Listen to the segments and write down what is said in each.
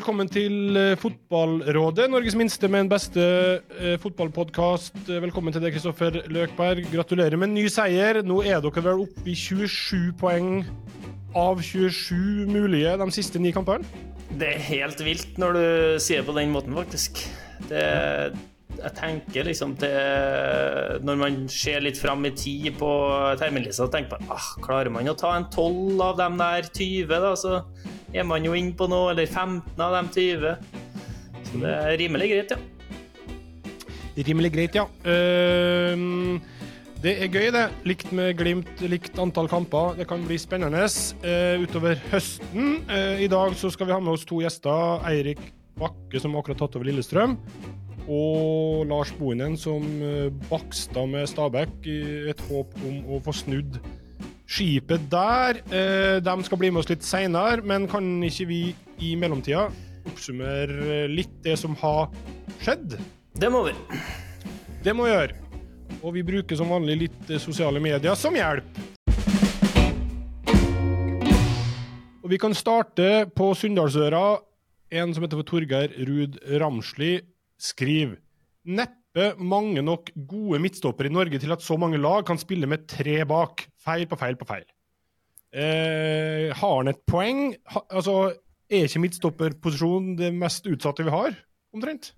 velkommen til eh, Fotballrådet, Norges minste, men beste eh, fotballpodkast. Velkommen til deg, Kristoffer Løkberg. Gratulerer med en ny seier. Nå er dere vel oppe i 27 poeng av 27 mulige de siste ni kampene? Det er helt vilt når du sier det på den måten, faktisk. Det, jeg tenker liksom til Når man ser litt fram i tid på terminlista, tenker man ah, klarer man å ta en 12 av dem der 20, da, så er man jo inne på noe, eller 15 av dem 20. Så det er rimelig greit, ja. Rimelig greit, ja. Uh, det er gøy, det. Likt med Glimt, likt antall kamper. Det kan bli spennende uh, utover høsten. Uh, I dag så skal vi ha med oss to gjester. Eirik Bakke, som akkurat tatt over Lillestrøm. Og Lars Bohinen, som uh, baksta med Stabæk i et håp om å få snudd skipet der. Eh, de skal bli med oss litt seinere, men kan ikke vi i mellomtida oppsummere litt det som har skjedd? Det må vi. Det må vi gjøre. Og vi bruker som vanlig litt sosiale medier som hjelp. Og vi kan starte på Sunndalsøra. En som heter for Torgeir Ruud Ramsli, skriver Neppe mange nok gode midtstoppere i Norge til at så mange lag kan spille med tre bak. Feil på feil på feil. Eh, har han et poeng? Ha, altså, er ikke midtstopperposisjonen det mest utsatte vi har, omtrent?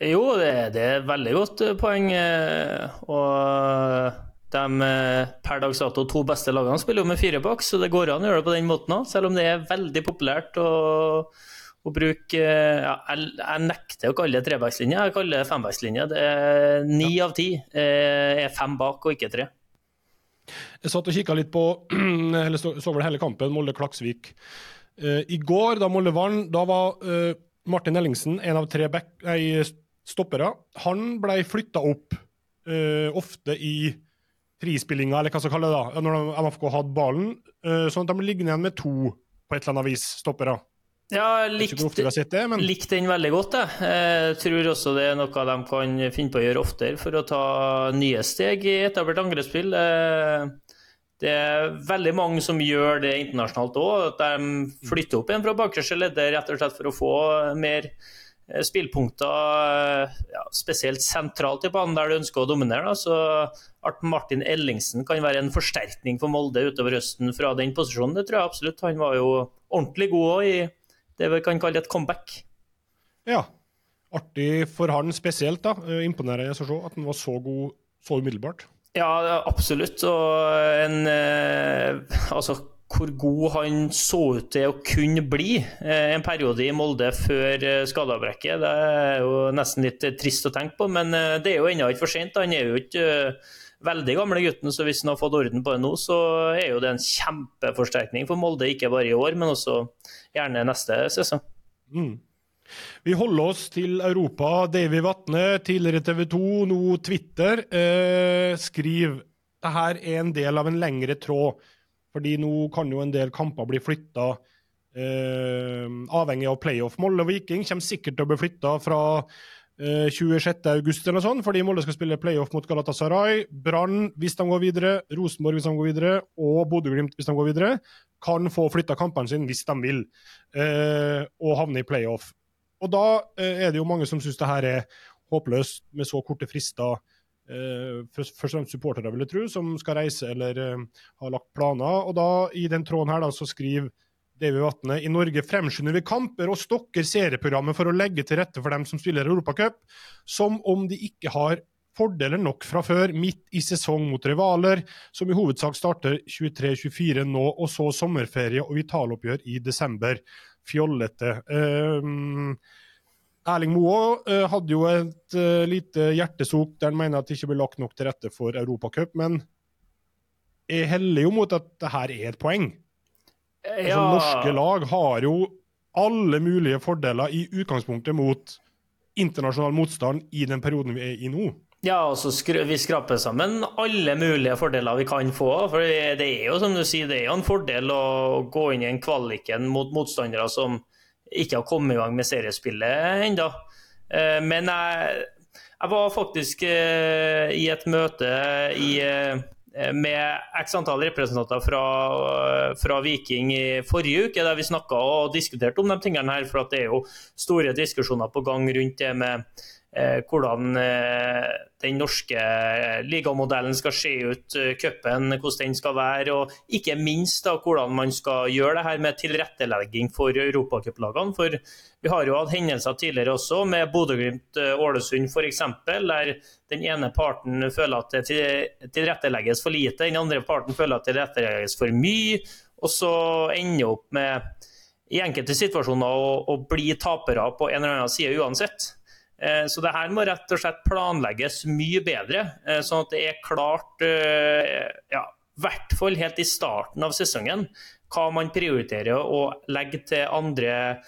Jo, det, det er veldig godt eh, poeng. Eh, og de eh, per dags dato to beste lagene spiller jo med fire bak, så det går an å gjøre det på den måten òg, selv om det er veldig populært. og å bruke ja, jeg, jeg, nekter å kalle det trebackslinje, jeg kaller det fembackslinje. Ni av ti eh, er fem bak og ikke tre. Jeg satt og kikka litt på eller så, så vel hele kampen, Molde-Klaksvik. Uh, I går, da Molde vant, da var uh, Martin Ellingsen en av tre back, nei, stoppere. Han ble flytta opp, uh, ofte i frispillinga, eller hva skal kalle det, da, når MFK hadde ballen. sånn at de ligger igjen med to på et eller annet vis, stoppere. Ja, likt, det, men... likt den veldig godt, jeg. jeg. Tror også det er noe de kan finne på å gjøre oftere for å ta nye steg i etablert angrepsspill. Eh, det er veldig mange som gjør det internasjonalt òg, at de flytter opp igjen fra bakerste leddet rett og slett for å få mer eh, spillpunkter, eh, ja, spesielt sentralt i banen der du ønsker å dominere. Da. Så at Martin Ellingsen kan være en forsterkning for Molde utover høsten fra den posisjonen, det tror jeg absolutt. Han var jo ordentlig god òg i det vi kan kalle et comeback. Ja. Artig for han spesielt, da. Eh, imponerende å se at han var så god så umiddelbart. Ja, absolutt. Og en eh, Altså, hvor god han så ut til å kunne bli eh, en periode i Molde før eh, skadeavbrekket, det er jo nesten litt trist å tenke på. Men eh, det er jo ennå ikke for sent. Han er jo ikke eh, veldig gamle gutten, så hvis han har fått orden på det nå, så er jo det en kjempeforsterkning for Molde, ikke bare i år, men også gjerne neste sesong. Mm. Vi holder oss til Europa. Davy Vatne, tidligere TV 2, nå Twitter, eh, skriver det her er en del av en lengre tråd. Fordi nå kan jo en del kamper bli flytta eh, avhengig av playoff. Molde og Viking kommer sikkert til å bli flytta fra 26.8 august eller sånt, fordi Molde skal spille playoff mot Galatasaray. Brann, hvis de går videre, Rosenborg hvis de går videre, og Bodø-Glimt hvis de går videre, kan få flytta kampene sine hvis de vil, eh, og havne i playoff. Og da eh, er det jo mange som syns det her er håpløst med så korte frister. Eh, først og fremst supportere, vil jeg tro, som skal reise eller eh, har lagt planer. Og da, i den tråden her, da, så skriver Davy Vatne. I Norge fremskynder vi kamper og stokker serieprogrammet for å legge til rette for dem som spiller Europacup, som om de ikke har fordeler nok fra før, midt i sesong mot rivaler, som i hovedsak starter 23-24 nå, og så sommerferie og vitaloppgjør i desember. Fjollete. Uh, Erling Moe uh, hadde jo et uh, lite hjertesok der han mener at det ikke blir lagt nok til rette for Europacup, men jeg heller jo mot at det her er et poeng. Altså, ja. Altså, norske lag har jo alle mulige fordeler i utgangspunktet mot internasjonal motstand i den perioden vi er i nå. Ja, altså vi skraper sammen alle mulige fordeler vi kan få. For det er jo som du sier, det er jo en fordel å gå inn i en kvaliken mot motstandere som ikke har kommet i gang med seriespillet ennå. Eh, men jeg, jeg, var faktisk eh, i et møte i, eh, med x antall representanter fra, fra, Viking i forrige uke, der vi snakka og diskuterte om de tingene her. For det er jo store diskusjoner på gang rundt det med Eh, hvordan eh, den norske ligamodellen skal se ut, eh, cupen, hvordan den skal være, og ikke minst da, hvordan man skal gjøre det her med tilrettelegging for europacuplagene. For vi har jo hatt hendelser tidligere også, med Bodø-Glimt-Ålesund f.eks., der den ene parten føler at det tilrettelegges for lite, den andre parten føler at det tilrettelegges for mye, og så ender opp med i enkelte situasjoner å, å bli tapere på en eller annen side uansett. Eh, så det her må rett og slett planlegges mye bedre, eh, sånn at det er klart, eh, ja, i hvert fall helt i starten av sesongen, hva man prioriterer å legge til andre,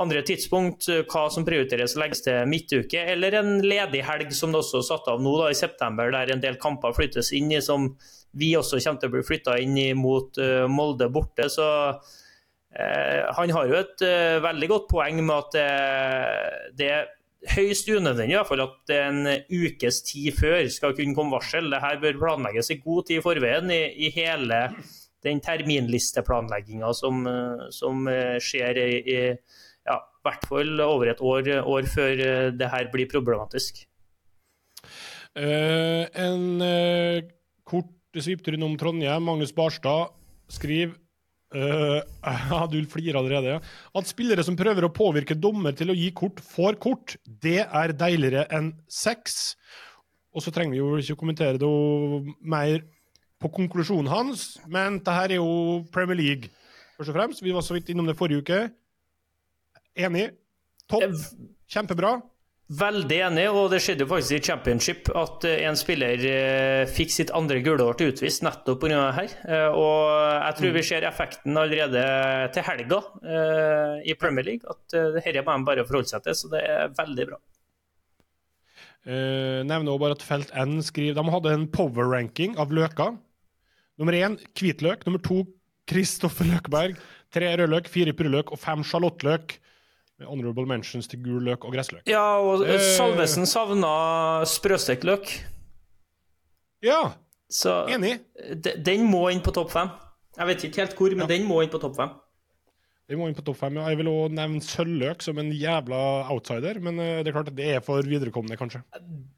andre tidspunkt, hva som prioriteres å legges til midtuke, eller en ledig helg som det også er satt av nå da, i september, der en del kamper flyttes inn i, som vi også kommer til å bli flytta inn i mot uh, Molde borte. Så han har jo et veldig godt poeng med at det er høyst unødvendig i hvert fall at en ukes tid før skal kunne komme varsel. Dette bør planlegges i god tid i forveien i, i hele den terminlisteplanlegginga som, som, skjer i, i ja, hvert fall over et år, år før det her blir problematisk. Uh, en uh, kort sviptur innom Trondheim. Magnus Barstad skriver Uh, du flirer allerede, ja. At spillere som prøver å påvirke dommer til å gi kort, får kort, det er deiligere enn sex. Og så trenger vi jo ikke kommentere det mer på konklusjonen hans, men det her er jo Premier League, først og fremst. Vi var så vidt innom det forrige uke. Enig. Topp. Kjempebra. Veldig enig, og det skjedde jo faktisk i championship at eh, en spiller eh, fikk sitt andre gule år til utvist nettopp pga. det her. Eh, og jeg tror vi mm. ser effekten allerede til helga i Premier League. At dette må de bare forholde seg til, så det er veldig bra. Uh, nevner også bare at Felt N skriver De hadde en power-ranking av løker. Nummer én hvitløk. Nummer to Kristoffer Løkberg. Tre rødløk, fire purreløk og fem sjalottløk. Med honorable mentions til gul løk og gressløk. Ja, og eh, Salvesen savna sprøstekt løk. Ja, Så, enig. Den må inn på topp fem. Jeg vet ikke helt hvor, men ja. den må inn på topp fem. Den må inn på topp fem, ja. Jeg vil òg nevne sølvløk som en jævla outsider, men eh, det er klart at det er for viderekomne, kanskje.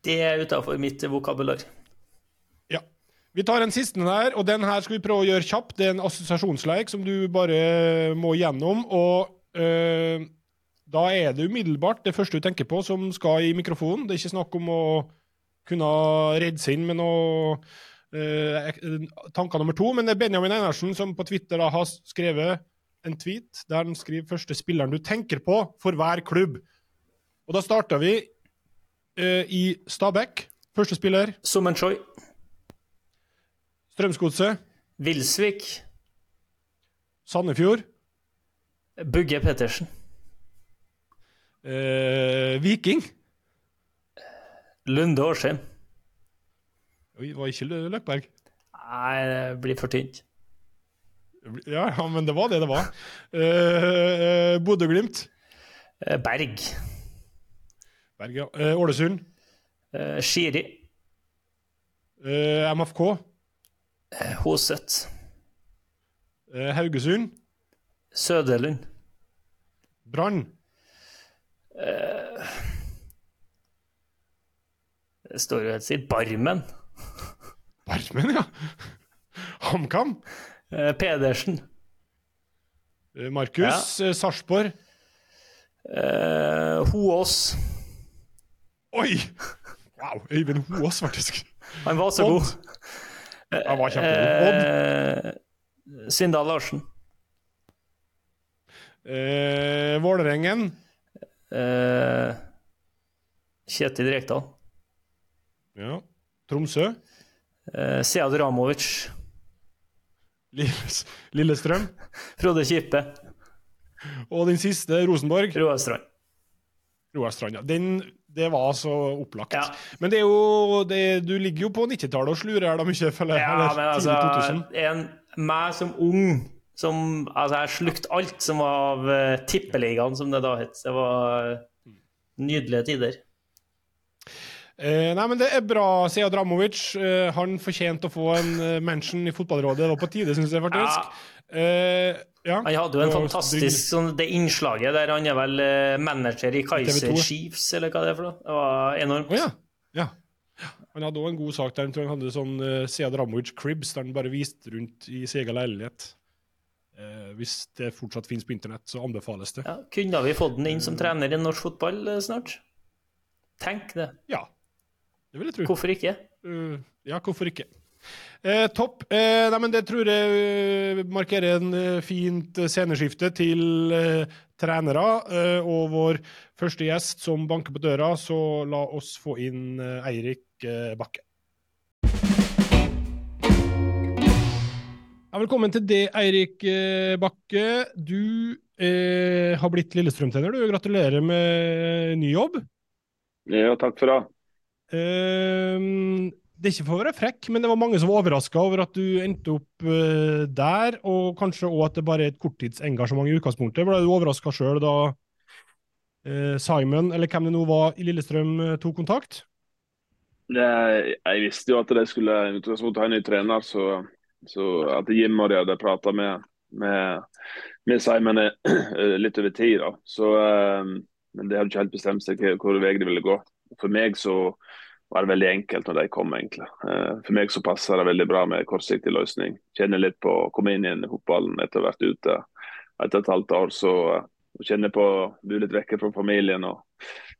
Det er utafor mitt vokabular. Ja. Vi tar en siste her, og den her skal vi prøve å gjøre kjapt. Det er en assosiasjonsleik som du bare må gjennom. Og øh, da er det umiddelbart det første du tenker på, som skal i mikrofonen. Det er ikke snakk om å kunne redde seg inn med noe uh, tanker nummer to. Men det er Benjamin Einarsen som på Twitter da har skrevet en tweet der han skriver første spilleren du tenker på for hver klubb. Og da starter vi uh, i Stabæk. Første spiller. Sumenchoi. Strømsgodset. Vilsvik. Sandefjord. Bugge Pettersen. Uh, Viking. Lunde Årsheim. Oi, var ikke Løkberg? Nei, det blir for tynt. Ja, ja, men det var det det var. Eh, Bodø-Glimt. Uh, Berg. Berg, ja. Uh, Ålesund. Eh, Skiri. MFK. Hoset. Haugesund. Sødelund. Brann. Uh, det står jo helt sitt Barmen. Barmen, ja. HamKam. Uh, Pedersen. Uh, Markus. Ja. Sarpsborg. Hoås. Oi! Wow, Øyvind Hoås, faktisk. Han var så Odd. god. Han var kjempegod. Odd. Sindal Larsen. Vålerengen. Eh, Kjetil Rekdal. Ja. Tromsø. Eh, Sead Ramovic. Lillestrøm. Frode Kippe. Og den siste, Rosenborg. Roar Strand. Roar Strand, ja. Den, det var så opplagt. Ja. Men det er jo, det, du ligger jo på 90-tallet og slurer da mye, føler jeg. Ja, men altså, en, meg som ung som Altså, jeg slukte alt som var av uh, Tippeligaen, som det da het. Det var uh, nydelige tider. Eh, nei, men Det er bra, Sead Ramovic. Eh, han fortjente å få en uh, mention i fotballrådet. Det var på tide, syns jeg faktisk. Ja. Eh, ja. Han hadde jo en fantastisk sånn, det innslaget der han er vel manager i Kaiser Chiefs, eller hva det er for noe. Det var enormt. Oh, ja. ja. Han hadde òg en god sak der. han tror han hadde sånn uh, Sead Ramovic Cribs, der han bare viste rundt i sin egen leilighet. Uh, hvis det fortsatt finnes på internett, så anbefales det. Ja, kunne vi fått den inn som trener i norsk fotball uh, snart? Tenk det. Ja, det vil jeg tro. Hvorfor ikke? ja, hvorfor ikke? Eh, topp. Eh, nei, men det tror jeg uh, markerer en uh, fint sceneskifte til eh, trenere. og vår første gjest som banker på døra, så la oss få inn Eirik Bakke. Ja, velkommen til det, Eirik Bakke. Du har blitt Lillestrøm-trener. Du Gratulerer med ny jobb. Ja, takk for det. Eh, det er ikke for å være frekk, men det var mange som var overraska over at du endte opp eh, der, og kanskje òg at det bare er et korttidsengasjement i utgangspunktet. Ble du overraska sjøl da uh, Simon, eller hvem det nå var i Lillestrøm, uh, tok kontakt? Jeg, jeg visste jo at de skulle ha en ny trener, så, så at Jim og de hadde prata med, med, med, Simon litt over tid. da. Så, men det hadde ikke helt bestemt seg hvor vei de ville gå. For meg så var det veldig enkelt når de kom. egentlig. Eh, for meg så passer det veldig bra med kortsiktig løsning. Kjenner litt på å komme inn igjen i fotballen etter å ha vært ute etter et halvt år. så kjenner på å bli litt vekke fra familien. Og,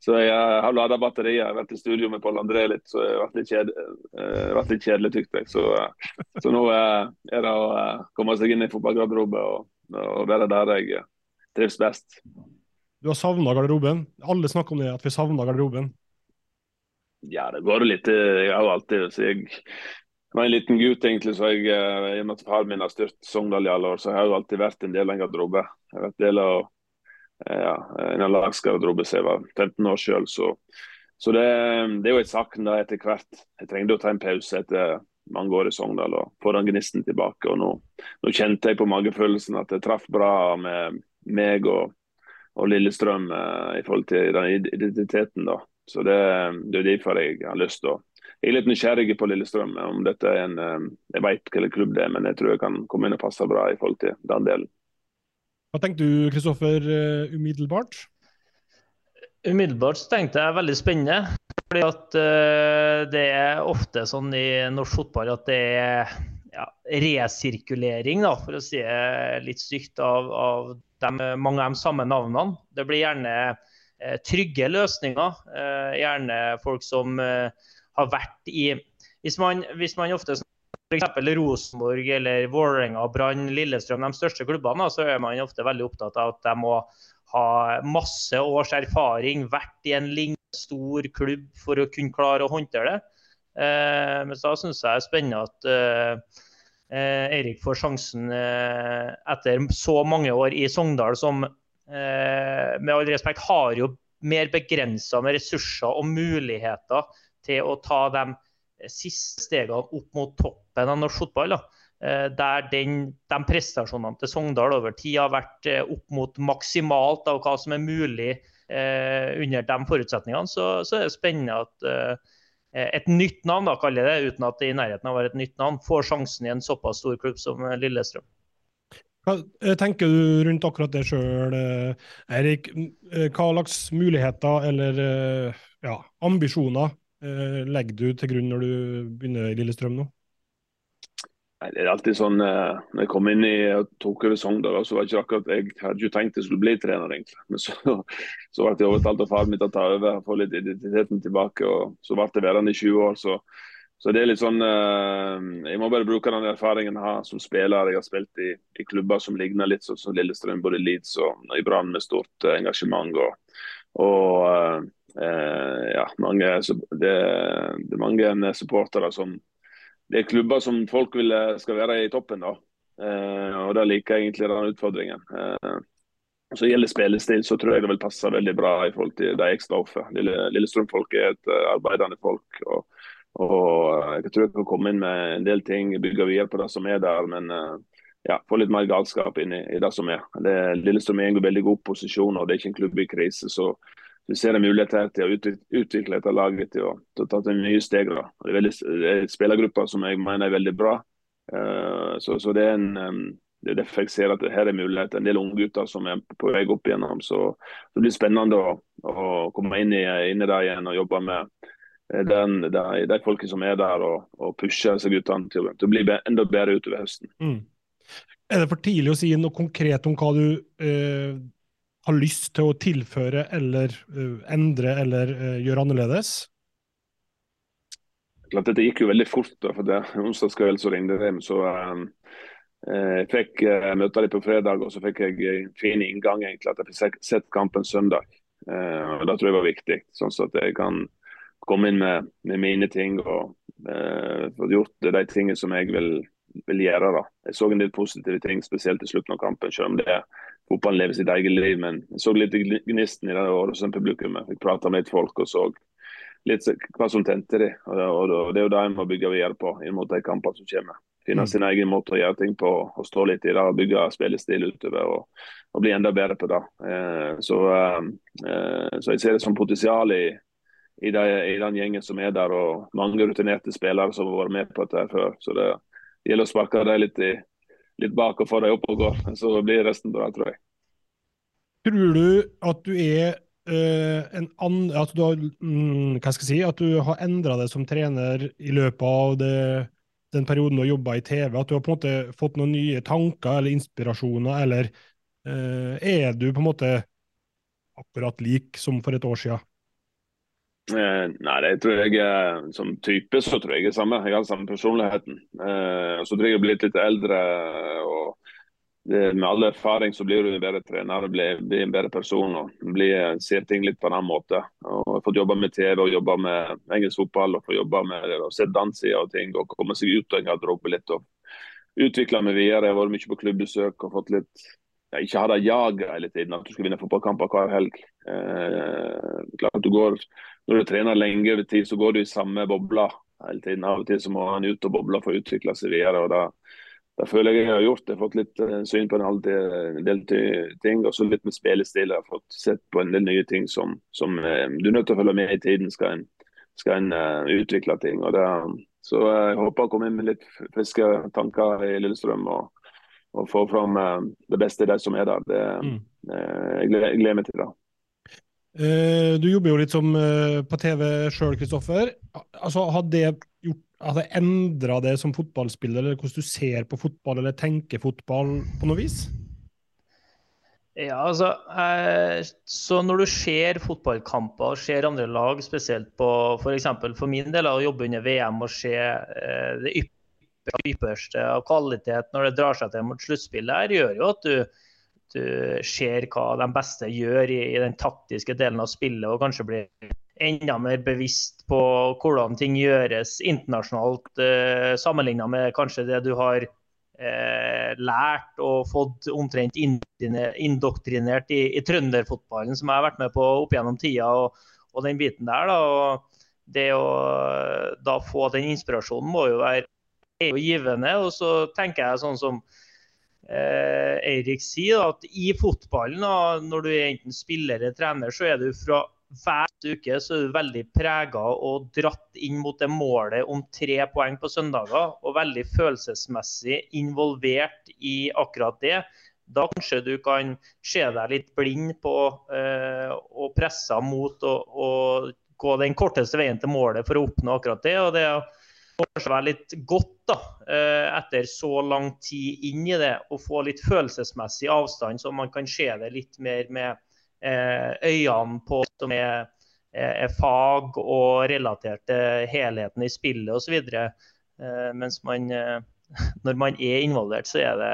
så jeg har lada batteriet. Jeg har vært i studio med Pål André litt, så jeg har vært litt, kjed, uh, vært litt kjedelig, tykt jeg. Så, uh, så nå er det å komme seg inn i fotballgarderoben og, og, være der jeg trives best. Du har savna garderoben. Alle snakker om det, at vi savner garderoben. Ja, det går litt Jeg har jo alltid så jeg, jeg var en liten gutt, egentlig, så jeg, eh, i og med at faren min har styrt Sogndal i alle år, så jeg har jo alltid vært en del av en garderobe. Jeg har vært del av eh, ja, en lagsgarderobe siden jeg var 15 år sjøl. Så, så det, det, er jo et savn etter hvert. Jeg trengte å ta en pause etter mange år i Sogndal og få den gnisten tilbake. og nå, nå, kjente jeg på magefølelsen at det traff bra med meg og, og Lillestrøm eh, i forhold til den identiteten. da. Så det, det er derfor jeg har lyst til å Jeg er litt nysgjerrig på Lillestrøm. om dette er en, eh, Jeg vet hvilken klubb det er, men jeg tror jeg kan komme inn og passe bra i forhold til den delen. Hva tenkte du, Kristoffer, eh, umiddelbart? Umiddelbart tenkte jeg veldig spennende. fordi at uh, Det er ofte sånn i norsk fotball at det er ja, resirkulering, da, for å si det litt stygt, av, av dem, mange av de samme navnene. Det blir gjerne Eh, trygge løsninger. Eh, gjerne folk som eh, har vært i Hvis man, hvis man ofte f.eks. Rosenborg eller Vålerenga, Brann, Lillestrøm, de største klubbene, så er man ofte veldig opptatt av at de må ha masse års erfaring, vært i en lignende stor klubb for å kunne klare å håndtere det. Men da syns jeg det er spennende at Erik får sjansen etter så mange år i Sogndal, som Eh, med all respekt, har jo mer begrensa med ressurser og muligheter til å ta de siste stegene opp mot toppen av norsk fotball. Da. Eh, der den, de prestasjonene til Sogndal over tid har vært eh, opp mot maksimalt av hva som er mulig eh, under de forutsetningene, så, så, er det spennende at eh, et nytt navn, da, kaller jeg det, uten at det i nærheten av å være et nytt navn, får sjansen i en såpass stor klubb som Lillestrøm. Hva eh, tenker du rundt akkurat det sjøl, eh, Eirik? Eh, hva slags muligheter eller ja, ambisjoner legger du til grunn når du begynner i Lillestrøm nå? Det er alltid sånn, når jeg kom inn i og tok over Sogndal, så var det ikke akkurat, jeg hadde ikke tenkt jeg skulle bli trener. egentlig. Men så, så ble jeg overtalt av faren min til å ta over, og få litt identiteten tilbake. og Så ble jeg værende i 20 år. så så det er litt sånn uh, Jeg må bare bruke den erfaringen jeg har som spiller. Jeg har spilt i, i klubber som ligner litt sånn som Lillestrøm, både Leeds og i Brann med stort engasjement. Og, og ja, mange, det, det, er mange supportere som Det er klubber som folk vil skal være i toppen, da. og da liker jeg egentlig den utfordringen. så gjelder spillestil, så tror jeg det vil passe veldig bra i forhold til de jeg står for. Lille, Lillestrøm-folk er et arbeidende folk. og og eh, Jeg tror jeg kan komme inn med en del ting, bygge videre på det som er der. Men eh, ja, få litt mer galskap inn i, i det som er. Det, Lillestrøm er i en veldig god posisjon, og det er ikke en klubb i krise. Så, vi ser en mulighet til å utvikle dette laget til å, til å ta til nye steg. Da. Det er, veldig, det er spillergrupper som jeg mener er veldig bra. Uh, så, så, det er en um, det er derfor jeg ser at her er mulighet. En del unggutter som er på vei opp igjennom. Så det blir spennende å, å komme inn i, inn i det igjen og jobbe med eh, den, de, de folkene som er der, og, og pushe disse guttene til, å bli enda bedre utover høsten. Mm. Er det for tidlig å si noe konkret om hva du eh, har lyst til å tilføre eller uh, endre eller uh, gjøre annerledes? Klart Dette gikk jo veldig fort. da, for det onsdagskveld så ringte de. så um, Jeg fikk uh, møte dem på fredag, og så fikk jeg en fin inngang. egentlig, At jeg fikk sett kampen søndag. Uh, og Det tror jeg var viktig. Sånn at jeg kan komme inn med, med mine ting og få gjort de tingene som jeg vil, vil, gjøre. da. Jeg så en del positive ting, spesielt i slutten av kampen. Selv om det fotballen lever sitt eget liv. Men jeg så litt gnisten i det Ålesund-publikummet. Jeg prata med litt folk og så litt hva som tente de. Og, Det er jo det en må bygge videre på inn mot de kampene som kommer. Finne mm. sin egen måte å gjøre ting på og stå litt i det. og Bygge spillestil utover og, og, bli enda bedre på det. Eh, så, eh, så, jeg ser det som potensial i, i, de, i, den gjengen som er der, og mange rutinerte spillere som har vært med på dette før. Så det gjelder å sparke dem litt i litt bak og få deg opp og gå. Så blir resten bra, tror jeg. Tror du at du er uh, en an, At du har mm, hva skal jeg si, at du har endra deg som trener i løpet av det, den perioden du har jobba i TV? At du har på en måte fått noen nye tanker eller inspirasjoner, eller uh, er du på en måte akkurat lik som for et år siden? Eh, nei, det tror jeg som type så tror jeg er samme. Jeg har samme personligheten. Eh, så tror jeg jeg har blitt litt eldre. og Med all erfaring så blir du en bedre trener, blir, blir en bedre person og blir, ser ting litt på en annen måte. Og jeg har fått jobbe med TV og jobbe med engelsk fotball og få jobbe med og sett danser og ting. og Komme seg ut av en garderobe litt og utvikle meg videre. Jeg har vært mye på klubbbesøk og fått litt ja, ikke ha det jaget hele tiden, at du skal vinne fotballkamper hver helg. Eh, klart du går når du trener lenge over tid, så går du i samme bobla hele tiden. Av og til så må han ut og boble for å utvikle seg videre. og da, da føler jeg jeg har gjort det. Jeg har fått litt uh, syn på en del, ting. Og så litt med spillestil. Jeg har fått sett på en del nye ting som, som uh, du er nødt til å følge med i tiden skal en, skal en uh, utvikle ting. og det, Så jeg håper å komme inn med litt friske tanker i Lillestrøm. og og få fram det beste i de som er der. Det, mm. jeg gleder meg til det. Uh, du jobber jo litt som uh, på TV sjøl, Kristoffer. Altså, hadde det gjort hadde endra det som fotballspiller, eller hvordan du ser på fotball eller tenker fotball på noe vis? Ja, altså eh, Så når du ser fotballkamper og ser andre lag, spesielt på f.eks. For, for min del å jobbe under VM og se eh, det ypperste av kvalitet når det drar seg til mot sluttspillet, her, gjør jo at du du ser hva de beste gjør i, i, den taktiske delen av spillet, og kanskje blir enda mer bevisst på hvordan ting gjøres internasjonalt, eh, sammenligna med kanskje det du har eh, lært og fått omtrent indoktrinert i, i, trønderfotballen, som jeg har vært med på opp gjennom tida, og, og den biten der. da, og det å da få den inspirasjonen må jo være givende. Og så tenker jeg sånn som eh, Eirik sier, at i fotballen, da, når du er enten spiller eller trener, så er du fra hver uke så er du veldig prega og dratt inn mot det målet om tre poeng på søndager. Og veldig følelsesmessig involvert i akkurat det. Da kanskje du kan se deg litt blind på eh, og pressa mot å gå den korteste veien til målet for å oppnå akkurat det. og det kanskje være litt godt da, eh, etter så lang tid inn i det, å få litt følelsesmessig avstand, så man kan se det litt mer med eh, øynene på som er, er fag og relatert til helheten i spillet osv. Eh, mens man, når man er involvert, så er det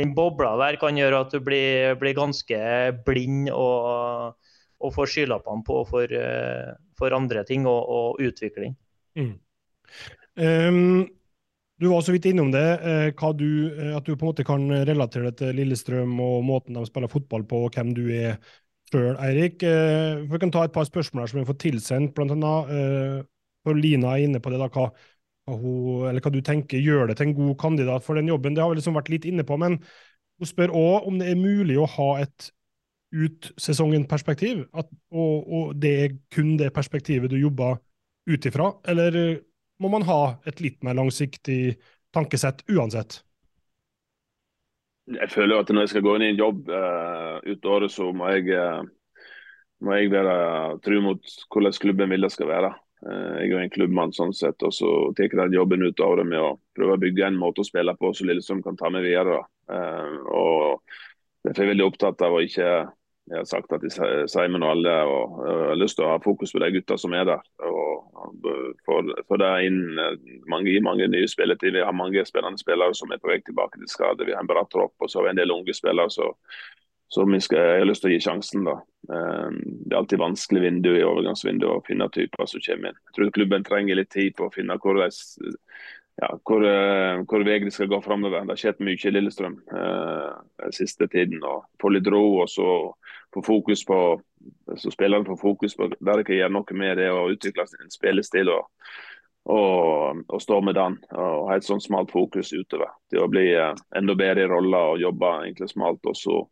den bobla der kan gjøre at du blir, blir ganske blind og, og får skylappene på for, for, andre ting og, og utvikling. Mm. Um, du var så vidt innom det, uh, du, uh, at du på en måte kan relatere det til Lillestrøm og måten de spiller fotball på, og hvem du er sjøl, Eirik. Uh, vi kan ta et par spørsmål her som vi har fått tilsendt. Blant annet, for Lina er inne på det, da, hva, hun, eller hva du tenker gjør det til en god kandidat for den jobben. Det har vi liksom vært litt inne på, men hun spør òg om det er mulig å ha et ut sesongen-perspektiv, og, og, det er kun det perspektivet du jobber ut ifra, eller må man ha et litt mer langsiktig tankesett uansett? Jeg føler at når jeg skal gå inn i en jobb uh, ut året, så må jeg, uh, må jeg være tro mot hvordan klubben vil det skal være. Uh, jeg er en klubbmann sånn sett, og så tar jeg jobben ut av det med å prøve å bygge en måte å spille på så Lillestrøm kan ta med videre. og Derfor er jeg veldig opptatt av å ikke jeg har sagt at Simon og alle og, og har lyst til å ha fokus på de gutta som er der. og Få det inn mange, mange nye spilletid. Vi har mange spennende spillere som er på vei tilbake til skade. Vi har en bra tropp og så har vi en del unge spillere så, som jeg, har lyst til å gi sjansen. da. Um, det er alltid vanskelig vindu i overgangsvinduet å finne typer som kommer inn. Jeg tror klubben trenger litt tid på å finne hvordan ja, hvor, uh, hvor vei de skal gå framover. Det har skjedd mye i Lillestrøm eh, den siste tiden. og Få litt ro og så få fokus på så spillerne får fokus på der de kan gjøre noe med det å utvikle sin spillestil. og, og, og stå med den og ha et sånn smalt fokus utover. Til å bli eh, enda bedre i roller og jobbe egentlig smalt. og så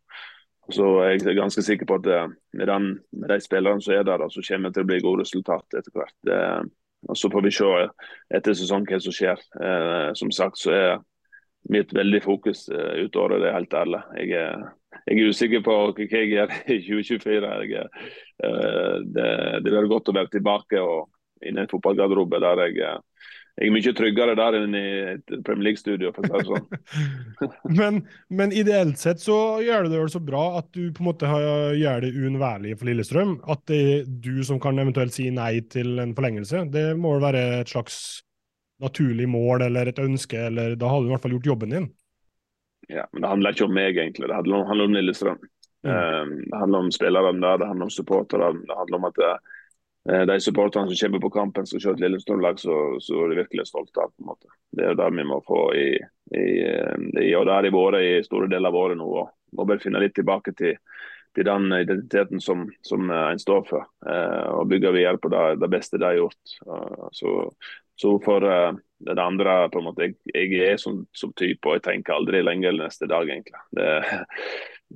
så er ganske sikker på at med, den, med de spillerne som er der, så kommer det til å bli gode resultat etter hvert. Og Så får vi se etter sesong hva som skjer. Eh, som sagt så er mitt veldig fokus eh, ut året, det er helt ærlig. Jeg er, jeg er usikker på hva jeg gjør i 2024. Jeg, eh, det, det blir godt å være tilbake og inne i en fotballgarderobe der jeg eh, jeg er mye tryggere der enn i et Premier League-studio, for å si det sånn. men, men, ideelt sett så gjør du det vel så bra at du på en måte gjør det uunnværlig for Lillestrøm. At det er du som kan eventuelt si nei til en forlengelse. Det må vel være et slags naturlig mål eller et ønske, eller da har du i hvert fall gjort jobben din. Ja, men det handler ikke om meg, egentlig. Det handler om, handler om Lillestrøm. Mm. Um, det handler om spillerne der, det handler om supporterne. Det handler om at det, de supporterne som kommer på kampen skal se et Lillestrøm-lag så, så er de virkelig stolte av. på en måte. Det er der vi må få i, i, eh, i og det har de vært i store deler av året nå. og Må bare finne litt tilbake til, til den identiteten som, som eh, en står for. Eh, og bygge videre på det, det, beste de har gjort. Så, så, for det andre på en måte, Jeg, jeg er som, som, type og jeg tenker aldri lenger neste dag, egentlig. Det,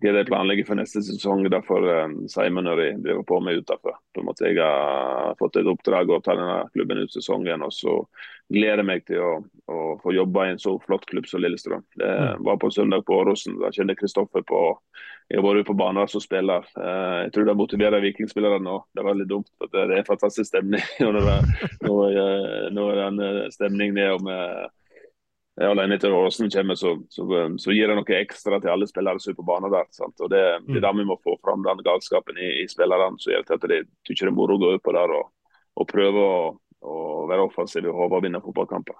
hva de planlegger for neste sesong. Derfor um, Simon og de driver på med utenfor. På en måte jeg har fått et oppdrag å ta denne klubben ut sesongen. og så gleder jeg meg til å, å få jobbe i en så flott klubb som Lillestrøm. Det mm. var på søndag på Åråsen. Da kjente Kristoffer på Jeg har vært på banen som spiller. Uh, jeg tror det motiverer vikingspillere nå. Det var litt dumt. for Det er fantastisk stemning. nå, er, det, nå er den uh, stemningen ned om alene etter Åsen kommer, så, så, så, gir det noe ekstra til alle spillere som er på banen der. Sant? Og Det, det er der vi må få fram den galskapen i, i spillerne som gjør at de syns det er moro å gå ut på der og, og prøve å, å være offensiv og håpe å vinne fotballkamper.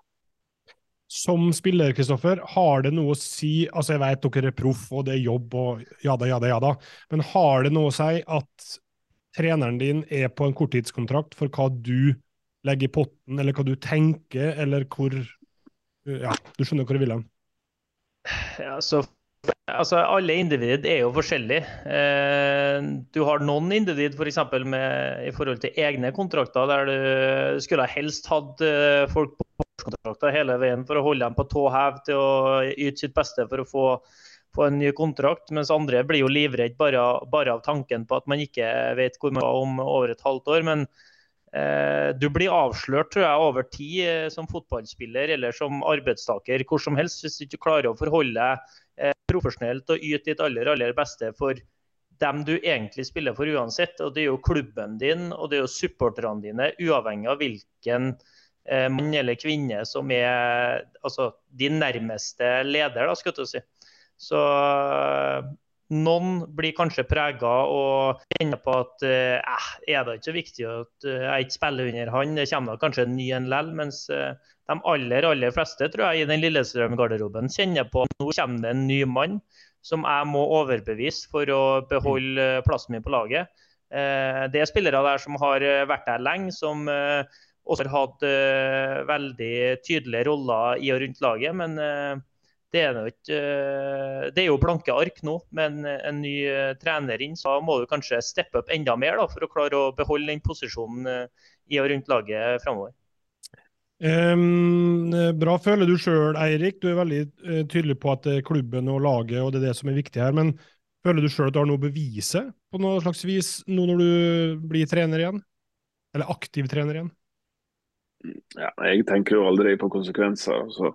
Som spiller, Kristoffer, har det noe å si altså Jeg vet dere er proff og det er jobb og jada, jada, jada, men har det noe å si at treneren din er på en korttidskontrakt for hva du legger i potten, eller hva du tenker, eller hvor ja, du skjønner hvor jeg vil hen? Ja, så Altså, alle individ er jo forskjellige. Eh, du har noen individ for eksempel, med, i forhold til egne kontrakter, der du skulle helst hatt eh, folk på kontrakter hele veien for å holde dem på tå hev til å yte sitt beste for å få, få, en ny kontrakt, mens andre blir jo livredde bare, bare, av tanken på at man ikke vet hvor man er om over et halvt år. men du blir avslørt tror jeg, over tid eh, som fotballspiller eller som arbeidstaker hvor som helst, hvis du ikke klarer å forholde deg eh, profesjonelt og yte ditt aller, aller beste for dem du egentlig spiller for uansett. og Det er jo klubben din og det er jo supporterne dine, uavhengig av hvilken mann eller kvinne som er altså, din nærmeste leder. da, skal du si. Så noen blir kanskje prega og kjenner på at eh, er det ikke viktig at eh, jeg ikke spiller under han, det kommer kanskje en ny en likevel. mens eh, de aller aller fleste tror jeg, i den Lillestrøm-garderoben kjenner på at nå kommer det en ny mann som jeg må overbevise for å beholde plassen min på laget. Eh, det er spillere der som har eh, vært der lenge, som eh, også har hatt veldig tydelige roller i og rundt laget. men det er, ikke, eh, det er, jo blanke ark nå, men en ny eh, trener inn, så må du kanskje steppe opp enda mer da, for å klare å beholde den posisjonen eh, i og rundt laget framover. Um, bra føler du sjøl, Eirik. Du er veldig tydelig på at det er klubben og laget og det er det som er viktig her. Men Føler du sjøl at du har noe å bevise på noe slags vis nå når du blir trener igjen? Eller aktiv trener igjen? Ja, jeg tenker jo aldri på konsekvenser. Så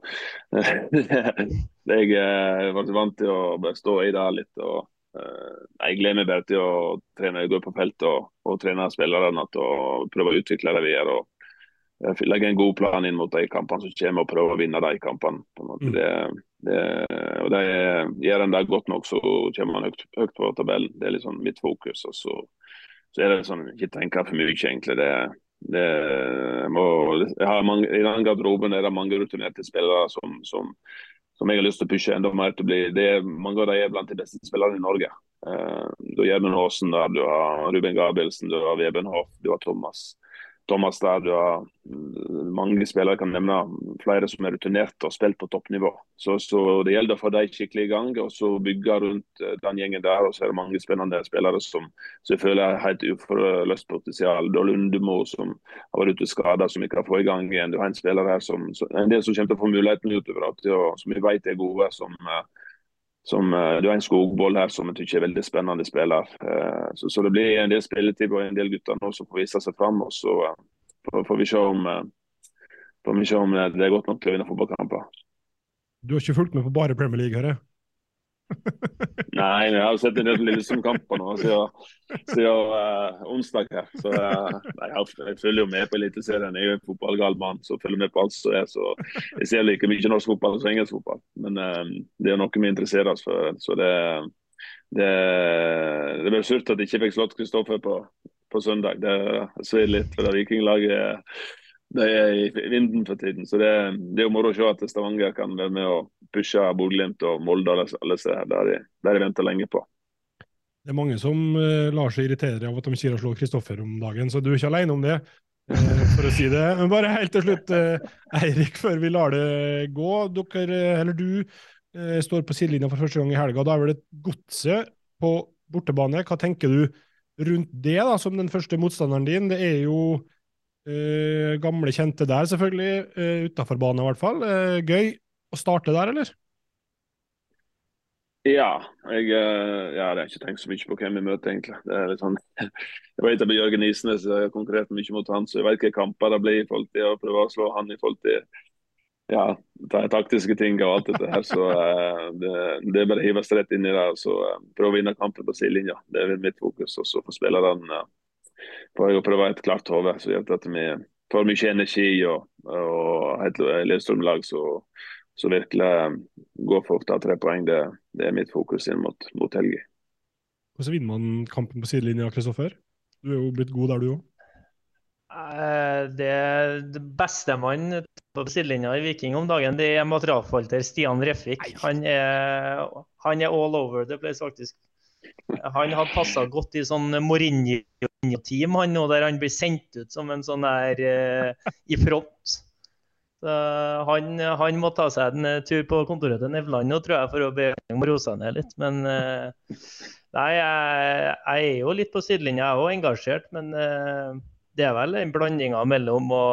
jeg er vant til å stå i det litt. og uh, Jeg gleder meg bare til å trene, gå på feltet og, og trene spillerne og prøve å utvikle det videre. og legge en god plan inn mot de kampene som kommer, og prøve å vinne de kampene. Mm. Det, det, og det, Gjør en det godt nok, så kommer man høyt, høyt, på tabellen. Det er liksom mitt fokus. og så, så er det sånn, Ikke tenke for mye, egentlig. Det, det må, mange, I den garderoben er det mange rutinerte spillere som, som, som, jeg har lyst til å pushe enda mer til å bli. Det mange av dem er blant de beste spillerne i Norge. Uh, du har Gjermund Aasen du har Ruben Gabrielsen, du har Veben Hoff, du har Thomas. Thomas der du har mm, mange spillere kan nevne, flere som er rutinerte og spilt på toppnivå. Så, så, Det gjelder å få dem skikkelig i gang og så bygge rundt eh, den gjengen der. og Så er det mange spennende spillere som, føler er helt uforløst potensial. Har Lundemo som har vært ute skada, som ikke har fått i gang igjen. Du har en spiller her som, en del som kommer til å få muligheten utover, som vi vet er gode. som uh, som, uh, Du har en skogboll her som jeg syns er veldig spennende spiller. Uh, så, så, det blir en del spilletid og en del gutter nå som får vise seg fram. og Så uh, får, vi se om, vi se om det er godt nok til å vinne fotballkamper. Du har ikke fulgt med på bare Premier League, hører jeg? Nei, jeg har sett en del Lillestrøm-kamper nå siden, uh, onsdag. her. Så uh, nei, jeg, følger jo med på Eliteserien. Jeg er jo en fotballgal mann som følger med på alt som er. Så jeg ser like mye norsk fotball som engelsk fotball. Men uh, det er noe vi interesserer oss for. Så det, det, det ble surt at jeg ikke fikk slått Kristoffer på, på søndag. Det svir litt, for det vikinglaget de er i vinden for tiden. Så det, det er jo moro å se at Stavanger kan være med og pushe Bodø-Glimt og Molde og alle steder der de, de venter lenge på. Det er mange som uh, lar seg irritere av at de sier å slå Kristoffer om dagen, så du er ikke alene om det. Uh, for å si det. Men bare helt til slutt, uh, Eirik, før vi lar det gå. Dere, eller du står på sidelinja for første gang i helga. Da er vel et godset på bortebane. Hva tenker du rundt det, da, som den første motstanderen din? Det er jo Uh, gamle kjente der, selvfølgelig. Uh, Utafor banen, i hvert fall. Uh, gøy å starte der, eller? Ja, jeg, ja, jeg har ikke tenkt så mye på hvem vi møter, egentlig. Det er litt sånn, jeg vet at Jørgen Isnes jeg har konkurrert mye mot han, så jeg vet hvilke kamper det blir i forhold til å prøve å slå han i forhold til ja, det taktiske ting og alt dette her. Så det, det, er bare å hive seg rett inn i det og så prøve å vinne kampen på sidelinja. Det er mitt fokus. Og så får spillerne på å prøve et klart hode. Så gjør at vi får mye energi og, og et Lillestrøm-lag som så virkelig går for å ta tre poeng. Det, det, er mitt fokus inn mot, mot helga. Hvordan vinner man kampen på sidelinja, Kristoffer? Du er jo blitt god der, du òg. Eh, det, det beste man på sidelinja i Viking om dagen, det er materialforvalter Stian Refvik. Han er, han er all over the place, faktisk. Han hadde passa godt i sånn Mourinho-team, han nå, der han blir sendt ut som en sånn der eh, i front. Så han, han, må ta seg en eh, tur på kontoret til Nevland nå, tror jeg, for å be om roe ned litt. Men eh, nei, jeg, jeg, er jo litt på sidelinja, jeg er òg engasjert. Men eh, det er vel en blandinga mellom å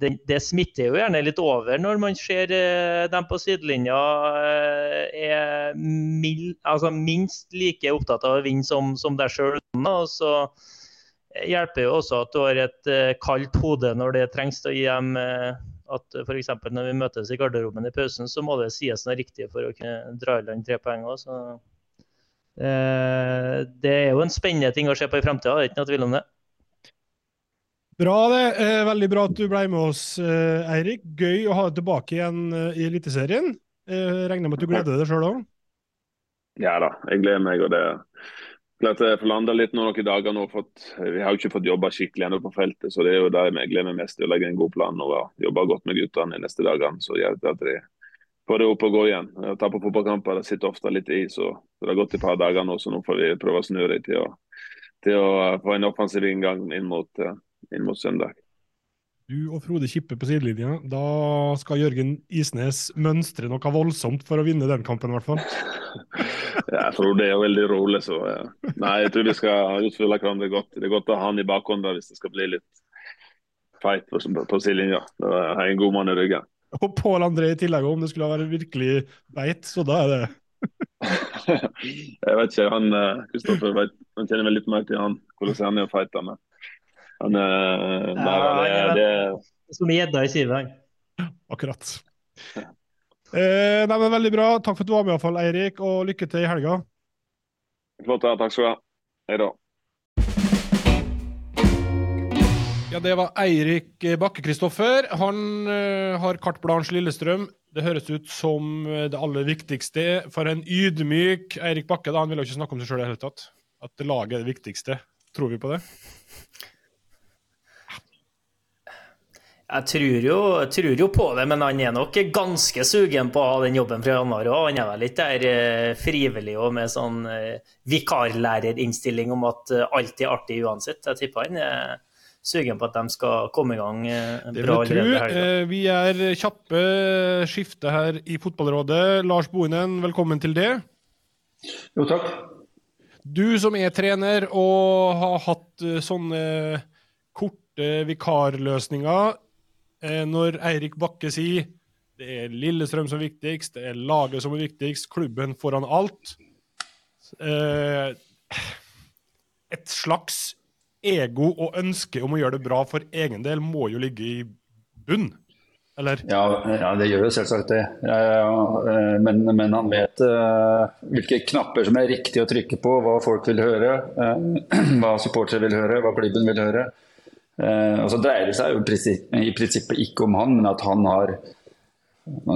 det, det, smitter jo gjerne litt over når man ser eh, dem på sidelinja eh, er mild, altså minst like opptatt av å vinne som, som deg sjøl. Og så hjelper jo også at du har et eh, kaldt hode når det trengs til å gi dem eh, at f.eks. når vi møtes i garderoben i pausen, så må det sies noe riktig for å kunne dra i land tre poeng òg. Eh, det er jo en spennende ting å se på i framtida, det er ikke noe tvil om det. Bra det. Eh, veldig bra at du ble med oss, eh, Eirik. Gøy å ha deg tilbake igjen eh, i Eliteserien. Eh, regner med at du gleder deg sjøl òg? Ja da, jeg gleder meg. og det klart jeg får landa litt nå noen dager nå. Fått, vi har jo ikke fått jobba skikkelig ennå på feltet, så det er jo det jeg gleder meg mest til. Å legge en god plan og jobbe godt med guttene de neste dagene. Så gjør det at de får det opp og gå igjen. Ta på fotballkamper det sitter ofte litt i, så, så det har gått et par dager nå. Så nå får vi prøve å snu det til å, til å få en offensiv inngang inn mot uh, inn mot søndag. Du og Frode Kippe på sidelinja. Da skal Jørgen Isnes mønstre noe voldsomt for å vinne den kampen, i hvert fall. ja, Frode er veldig rolig, så ja. Nei, jeg tror vi skal utfylle hverandre godt. Det er godt å ha han i bakhånda hvis det skal bli litt fight på, på sidelinja. Da har jeg en god mann i ryggen. Og Pål André i tillegg, om det skulle være virkelig beit, så da er det jeg vet ikke. Han Kristoffer han kjenner vel litt mer til han, hvordan han er å fighte med. Han, ja, det, det... Som gjedda i sivet. Akkurat. Eh, nei, men Veldig bra. Takk for at du var med, i fall, Eirik, og lykke til i helga. Flott. Ja. Takk skal du ha. Hei da. Ja, Det var Eirik Bakke-Kristoffer. Han uh, har carte blanche Lillestrøm. Det høres ut som eh, det aller viktigste for en ydmyk Eirik Bakke. da, Han ville jo ikke snakke om seg sjøl i det hele tatt. At laget er det viktigste. Tror vi på det? Jeg tror, jo, jeg tror, jo, på det, men han er nok ganske sugen på å ha den jobben fra januar òg. Han er vel litt der eh, frivillig og med sånn eh, vikarlærerinnstilling om at eh, alt er artig uansett. Jeg tipper han er sugen på at de skal komme i gang bra allerede Vi er kjappe skifte her i Fotballrådet. Lars Bohinen, velkommen til det. Jo, takk. Du som er trener og har hatt sånne korte vikarløsninger når Eirik Bakke sier det er Lillestrøm som er viktigst, det er laget som er viktigst, klubben foran alt. Eh, et slags ego og ønske om å gjøre det bra for egen del må jo ligge i bunn, eller? Ja, ja det gjør jo selvsagt det. Ja, men, men, han vet hvilke knapper som er riktig å trykke på, hva folk vil høre, hva supportere vil høre, hva klubben vil høre. Eh, og så dreier det seg jo i prinsippet ikke om han, men at han har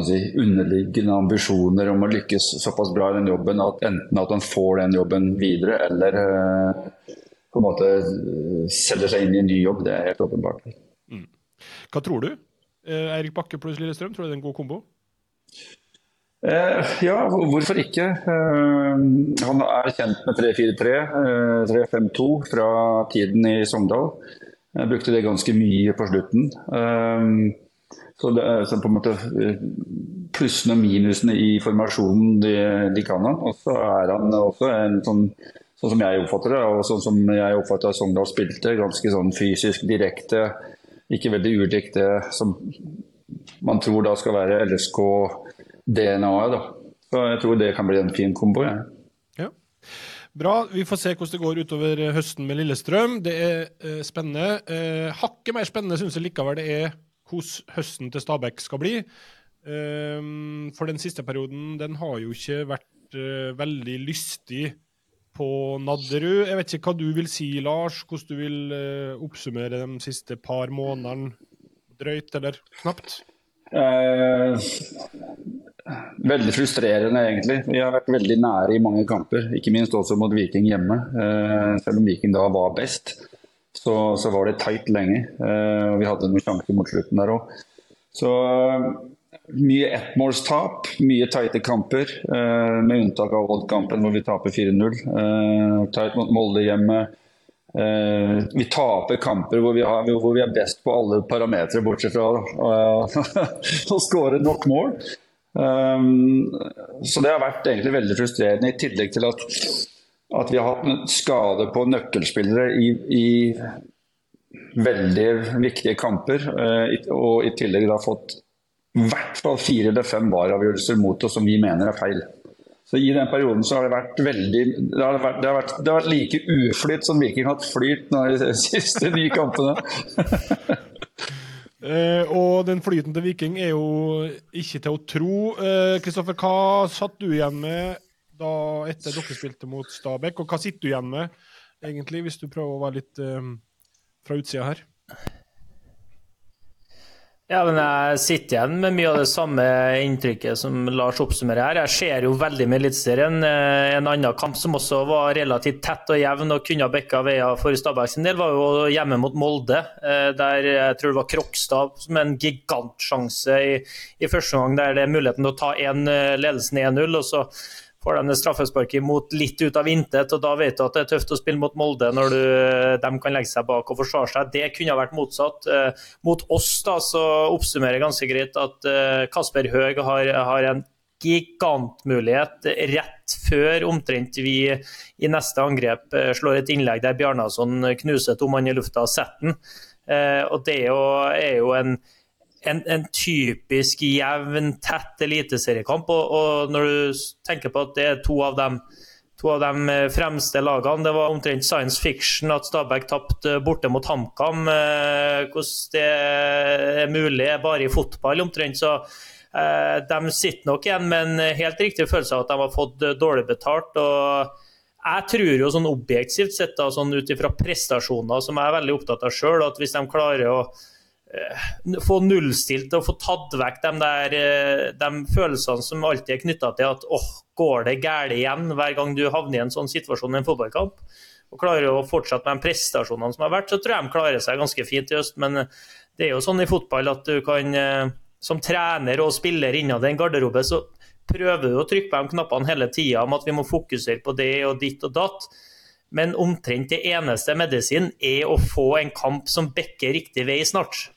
si, underliggende ambisjoner om å lykkes såpass bra i den jobben at enten at han får den jobben videre, eller eh, på en måte eh, selger seg inn i en ny jobb. Det er helt åpenbart. Mm. Hva tror du? Eirik Bakke pluss Lillestrøm, tror du det er en god kombo? Eh, ja, hvorfor ikke? Eh, han er kjent med 3-4-3, 3-5-2 fra tiden i Sogndal. Jeg brukte det ganske mye på slutten. Ehm, så det så på en måte eh, Plussene og minusene i formasjonen, de, de kan han. Og så er han også en sånn sånn som jeg oppfatter det, og sånn som jeg oppfatter at Sogndal spilte, ganske sånn fysisk direkte, ikke veldig ulikt det som man tror da skal være LSK-DNA-et. da. Så jeg tror det kan bli en fin kombo. Ja. Ja. Bra. Vi får se hvordan det går utover eh, høsten med Lillestrøm. Det er eh, spennende. Eh, hakket mer spennende syns jeg likevel det er hvordan høsten til Stabæk skal bli. Eh, for den siste perioden den har jo ikke vært eh, veldig lystig på Nadderud. Jeg vet ikke hva du vil si, Lars? Hvordan du vil eh, oppsummere de siste par månedene? Drøyt eller knapt? Eh, Veldig frustrerende, egentlig. Vi har vært veldig nære i mange kamper. Ikke minst også mot Viking hjemme. Eh, selv om Viking da var best, så, så var det tight lenge. Eh, vi hadde noen sjanser mot slutten der òg. Så mye ettmålstap, mye tighte kamper. Med unntak av Odd-kampen hvor vi taper 4-0. Tight mot Molde hjemme. Vi taper kamper hvor vi, har, hvor vi, er best på alle parametere, bortsett fra å skåre nok mål. Um, så det har vært egentlig veldig frustrerende, i tillegg til at, at vi har hatt skade på nøkkelspillere i, i veldig viktige kamper. Uh, og i tillegg da fått i hvert fall fire eller fem vareavgjørelser mot oss som vi mener er feil. Så I den perioden så har det vært veldig Det har vært, det har vært, det har vært like uflyt som Viking har hatt flyt nå i de siste ni kampene. Uh, og den flyten til Viking er jo ikke til å tro. Kristoffer, uh, hva satt du igjen med da etter dere spilte mot Stabæk, og hva sitter du igjen med, egentlig, hvis du prøver å være litt uh, fra utsida her? Ja, men Jeg sitter igjen med mye av det samme inntrykket som Lars oppsummerer her. Jeg ser jo veldig med Eliteserien. Eh, en annen kamp som også var relativt tett og jevn og kunne ha bikka veier for Stabæk sin del, var jo hjemme mot Molde. Eh, der jeg tror det var Krokstad som en gigantsjanse i, i første omgang, der det er muligheten til å ta en ledelse ledelsen 1-0. og så får de straffesparket imot litt ut av intet, og da vet du at det er tøft å spille mot Molde når du, de kan legge seg bak og forsvare seg. Det kunne ha vært motsatt. Eh, mot oss da, så oppsummerer jeg ganske greit at eh, Kasper Høeg har, har en gigantmulighet rett før omtrent vi i neste angrep eh, slår et innlegg der Bjarnason knuser to mann i lufta og setter den. Og det er jo en en, en, typisk jevn, tett eliteseriekamp. Og, og, når du tenker på at det er to av dem to av de eh, fremste lagene. Det var omtrent science fiction at Stabæk tapte borte mot HamKam. Eh, hvordan det er mulig bare i fotball, omtrent. Så eh, de sitter nok igjen med en helt riktig følelse av at de har fått dårlig betalt. og jeg tror jo sånn objektivt sett, da, sånn ut ifra prestasjoner som jeg er veldig opptatt av sjøl, at hvis de klarer å få nullstilt og få tatt vekk de, der, eh, de følelsene som alltid er knytta til at åh, går det galt igjen hver gang du havner i en sånn situasjon i en fotballkamp. Og klarer å fortsette med de prestasjonene som har vært, så tror jeg de klarer seg ganske fint i øst. Men det er jo sånn i fotball at du kan, eh, som trener og spiller innad i en garderobe, så prøver du å trykke på de knappene hele tida om at vi må fokusere på det og ditt og datt. Men omtrent det eneste medisin er å få en kamp som bekker riktig vei snart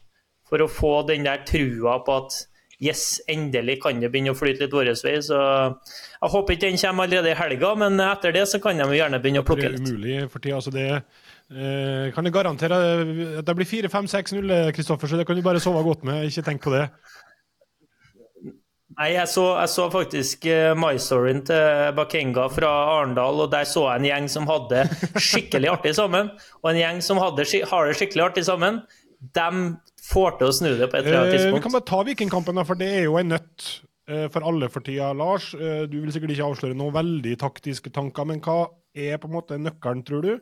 for å få den der trua på at yes, endelig kan det begynne å flyte litt vår vei. Så jeg håper ikke den kommer allerede i helga, men etter det så kan de gjerne begynne å plukke litt. Det er umulig for tida. Altså det eh, kan jeg garantere at det blir 4-5-6-0, Kristoffer, så det kan du bare sove godt med. Ikke tenk på det. Nei, jeg så, jeg så faktisk uh, MyStoryen til Bakenga fra Arendal, og der så jeg en gjeng som hadde skikkelig artig sammen. Og en gjeng som hadde, har det skikkelig artig sammen, de får til å snu det på et eller annet tidspunkt. Eh, vi kan bare ta Vikingkampen, for det er jo en nøtt eh, for alle for tida. Lars, eh, du vil sikkert ikke avsløre noen veldig taktiske tanker, men hva er på en måte nøkkelen, tror du?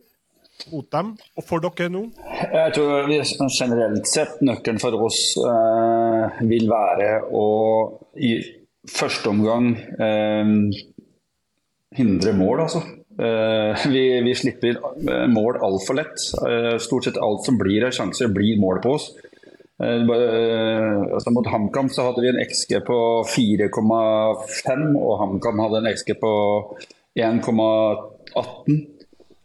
Mot dem, og for dere nå? Jeg tror generelt sett nøkkelen for oss eh, vil være å i første omgang eh, hindre mål, altså. Eh, vi, vi, slipper mål altfor lett. Stort sett alt som blir av sjanser, blir mål på oss. Eh, eh, altså mot HamKam så hadde vi en XG på 4,5, og HamKam hadde en XG på 1,18.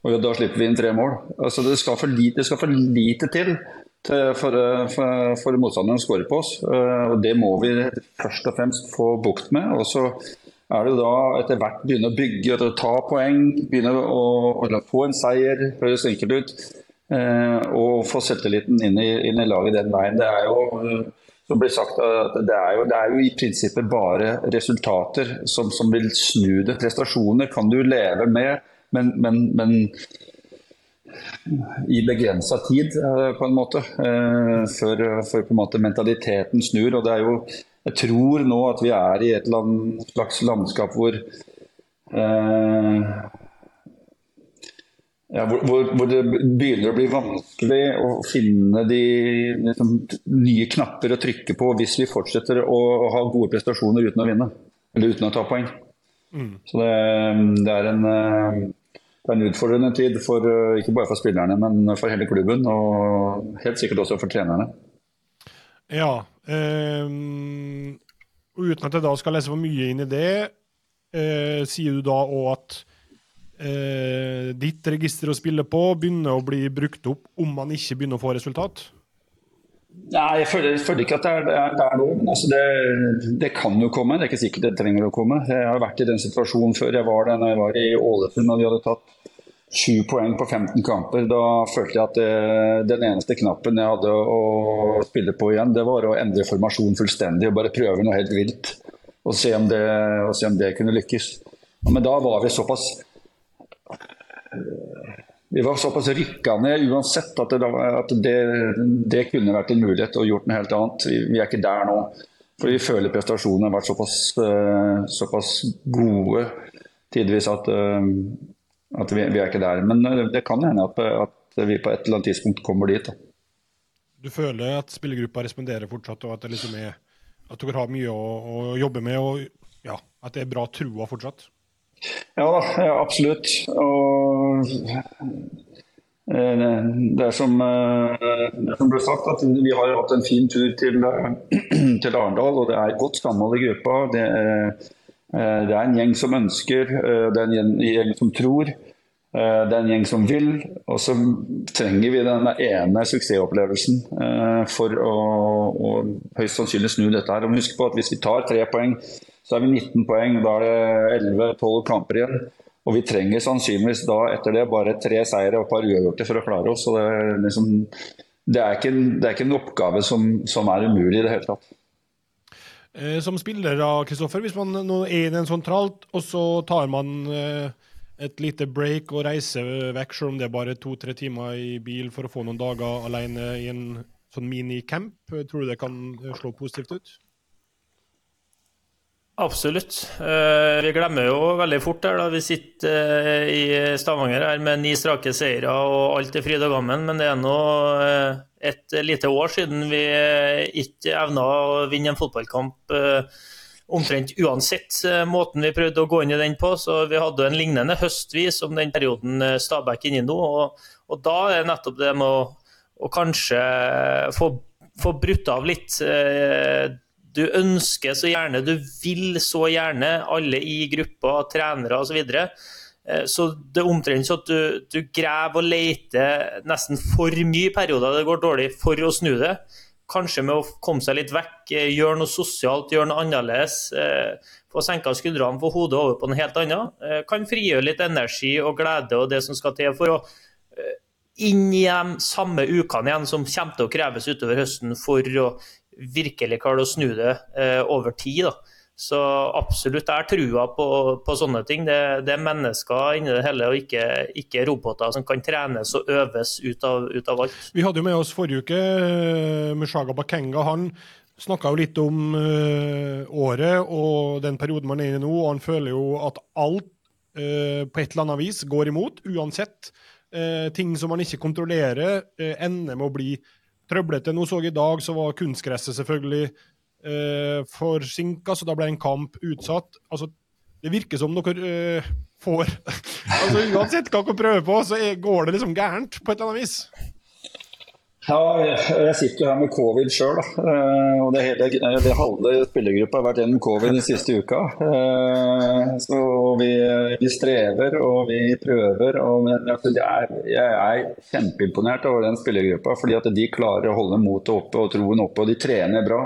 Og da slipper vi inn tre mål. Altså det, skal for lite, det skal for lite til, til for, for, for motstanderen å skåre på oss. Eh, og Det må vi først og fremst få bukt med. Og så er det da etter hvert begynne å bygge og ta poeng, begynne å, å få en seier. Høres enkelt ut. Eh, og få selvtilliten inn inn i, laget den veien. Det er jo eh, som blir sagt, det er, jo, det er jo i prinsippet bare resultater som, som, vil snu det. Prestasjoner kan du leve med, men, men, men i begrensa tid, eh, på en måte. Før, før, på en måte mentaliteten snur. og det er jo Jeg tror nå at vi er i et slags landskap hvor eh, ja, hvor, hvor, hvor, det begynner å bli vanskelig å finne de liksom, nye knapper å trykke på hvis vi fortsetter å, å, ha gode prestasjoner uten å vinne. Eller uten å ta poeng. Mm. Så det, det, er en, det, er en, utfordrende tid, for, ikke bare for spillerne, men for hele klubben. Og helt sikkert også for trenerne. Ja. Um, uten at jeg da skal lese for mye inn i det, uh, sier du da òg at eh, ditt register å spille på begynner å bli brukt opp om man ikke begynner å få resultat? Nei, jeg føler, jeg føler ikke at det er, det er, det er noe. Altså det, det, kan jo komme, det er ikke sikkert det trenger å komme. Jeg har vært i den situasjonen før. Jeg var der når jeg var i Ålesund og vi hadde tatt sju poeng på 15 kamper. Da følte jeg at det, den eneste knappen jeg hadde å spille på igjen, det var å endre formasjon fullstendig og bare prøve noe helt vilt. Og se om det, se om det kunne lykkes. Men da var vi såpass vi var såpass rykka ned uansett at, det, at det, det, kunne vært en mulighet å gjort noe helt annet. Vi, vi er ikke der nå. For vi føler prestasjonene har vært såpass, uh, såpass gode tidvis at, uh, at vi, vi, er ikke der. Men uh, det kan hende at, at, vi på et eller annet tidspunkt kommer dit. Da. Du føler at spillergruppa responderer fortsatt, og at, det liksom er, at dere har mye å, å jobbe med, og ja, at det er bra trua fortsatt? Ja da, absolutt. Og eh, det er som, eh, det som ble sagt, at vi har hatt en fin tur til, til Arendal. Og det er godt samhold i gruppa. Det er, eh, det er en gjeng som ønsker, det er en gjeng som tror. Det er en gjeng som vil, og så trenger vi den ene suksessopplevelsen for å, å høyst sannsynlig snu dette. her. Og husk på at Hvis vi tar tre poeng så er vi 19 poeng. Da er det 11-12 kamper igjen. Og vi trenger sannsynligvis da etter det bare tre seire og et par uavgjorte for å klare oss. Så det er liksom det, er ikke, det er ikke en oppgave som, som er umulig i det hele tatt. Eh, som spiller, av Kristoffer, hvis man nå er i en sånn tralt, og så tar man eh, et lite break og reiser vekk, selv om det er bare to-tre timer i bil for å få noen dager alene i en sånn minicamp, tror du det kan slå positivt ut? Absolutt. Eh, vi glemmer jo veldig fort her. da vi sitter eh, i Stavanger her med ni strake seire og alt er fryd og gammen, men det er nå eh, et lite år siden vi ikke evna å vinne en fotballkamp omtrent uansett måten vi prøvde å gå inn i den på. Så vi hadde en lignende høstvis om den perioden Stabæk er inne i nå. Og, og, da er nettopp det med å, å kanskje få, få brutt av litt du ønsker så gjerne, du vil så gjerne, alle i gruppa, trenere osv. Så, videre. Eh, så det er omtrent sånn at du, du, graver og leter nesten for mye perioder det går dårlig, for å snu det. Kanskje med å komme seg litt vekk, eh, gjøre noe sosialt, gjøre noe annerledes. Eh, få senka skuldrene, få hodet over på noe helt annet. Kan frigjøre litt energi og glede og det som skal til for å inn i de samme ukene igjen som kommer til å kreves utover høsten for å virkelig klare å snu det eh, over tid. da. Så absolutt, jeg har trua på, på, sånne ting. Det, det, er mennesker inni det hele, og ikke, ikke, roboter som kan trenes og øves ut av, ut av alt. Vi hadde jo med oss forrige uke uh, Mushaga Bakenga. Han snakka jo litt om uh, året og den perioden man er i nå. og Han føler jo at alt uh, på et eller annet vis går imot, uansett. ting som man ikke kontrollerer, ender med å bli trøblete. Nå så jeg i dag, så var kunstgresset selvfølgelig eh, forsinka, så da ble en kamp utsatt. Altså, det virker som dere eh, får altså Uansett hva dere prøver på, så går det liksom gærent på et eller annet vis. Ja, jeg sitter jo her med covid sjøl. Eh, og det, hele, det halve spillergruppa har vært gjennom covid den siste uka. Eh, så vi, vi strever og vi prøver. Og er, jeg er kjempeimponert over den spillergruppa. Fordi at de klarer å holde motet oppe og troen oppe. Og de trener bra.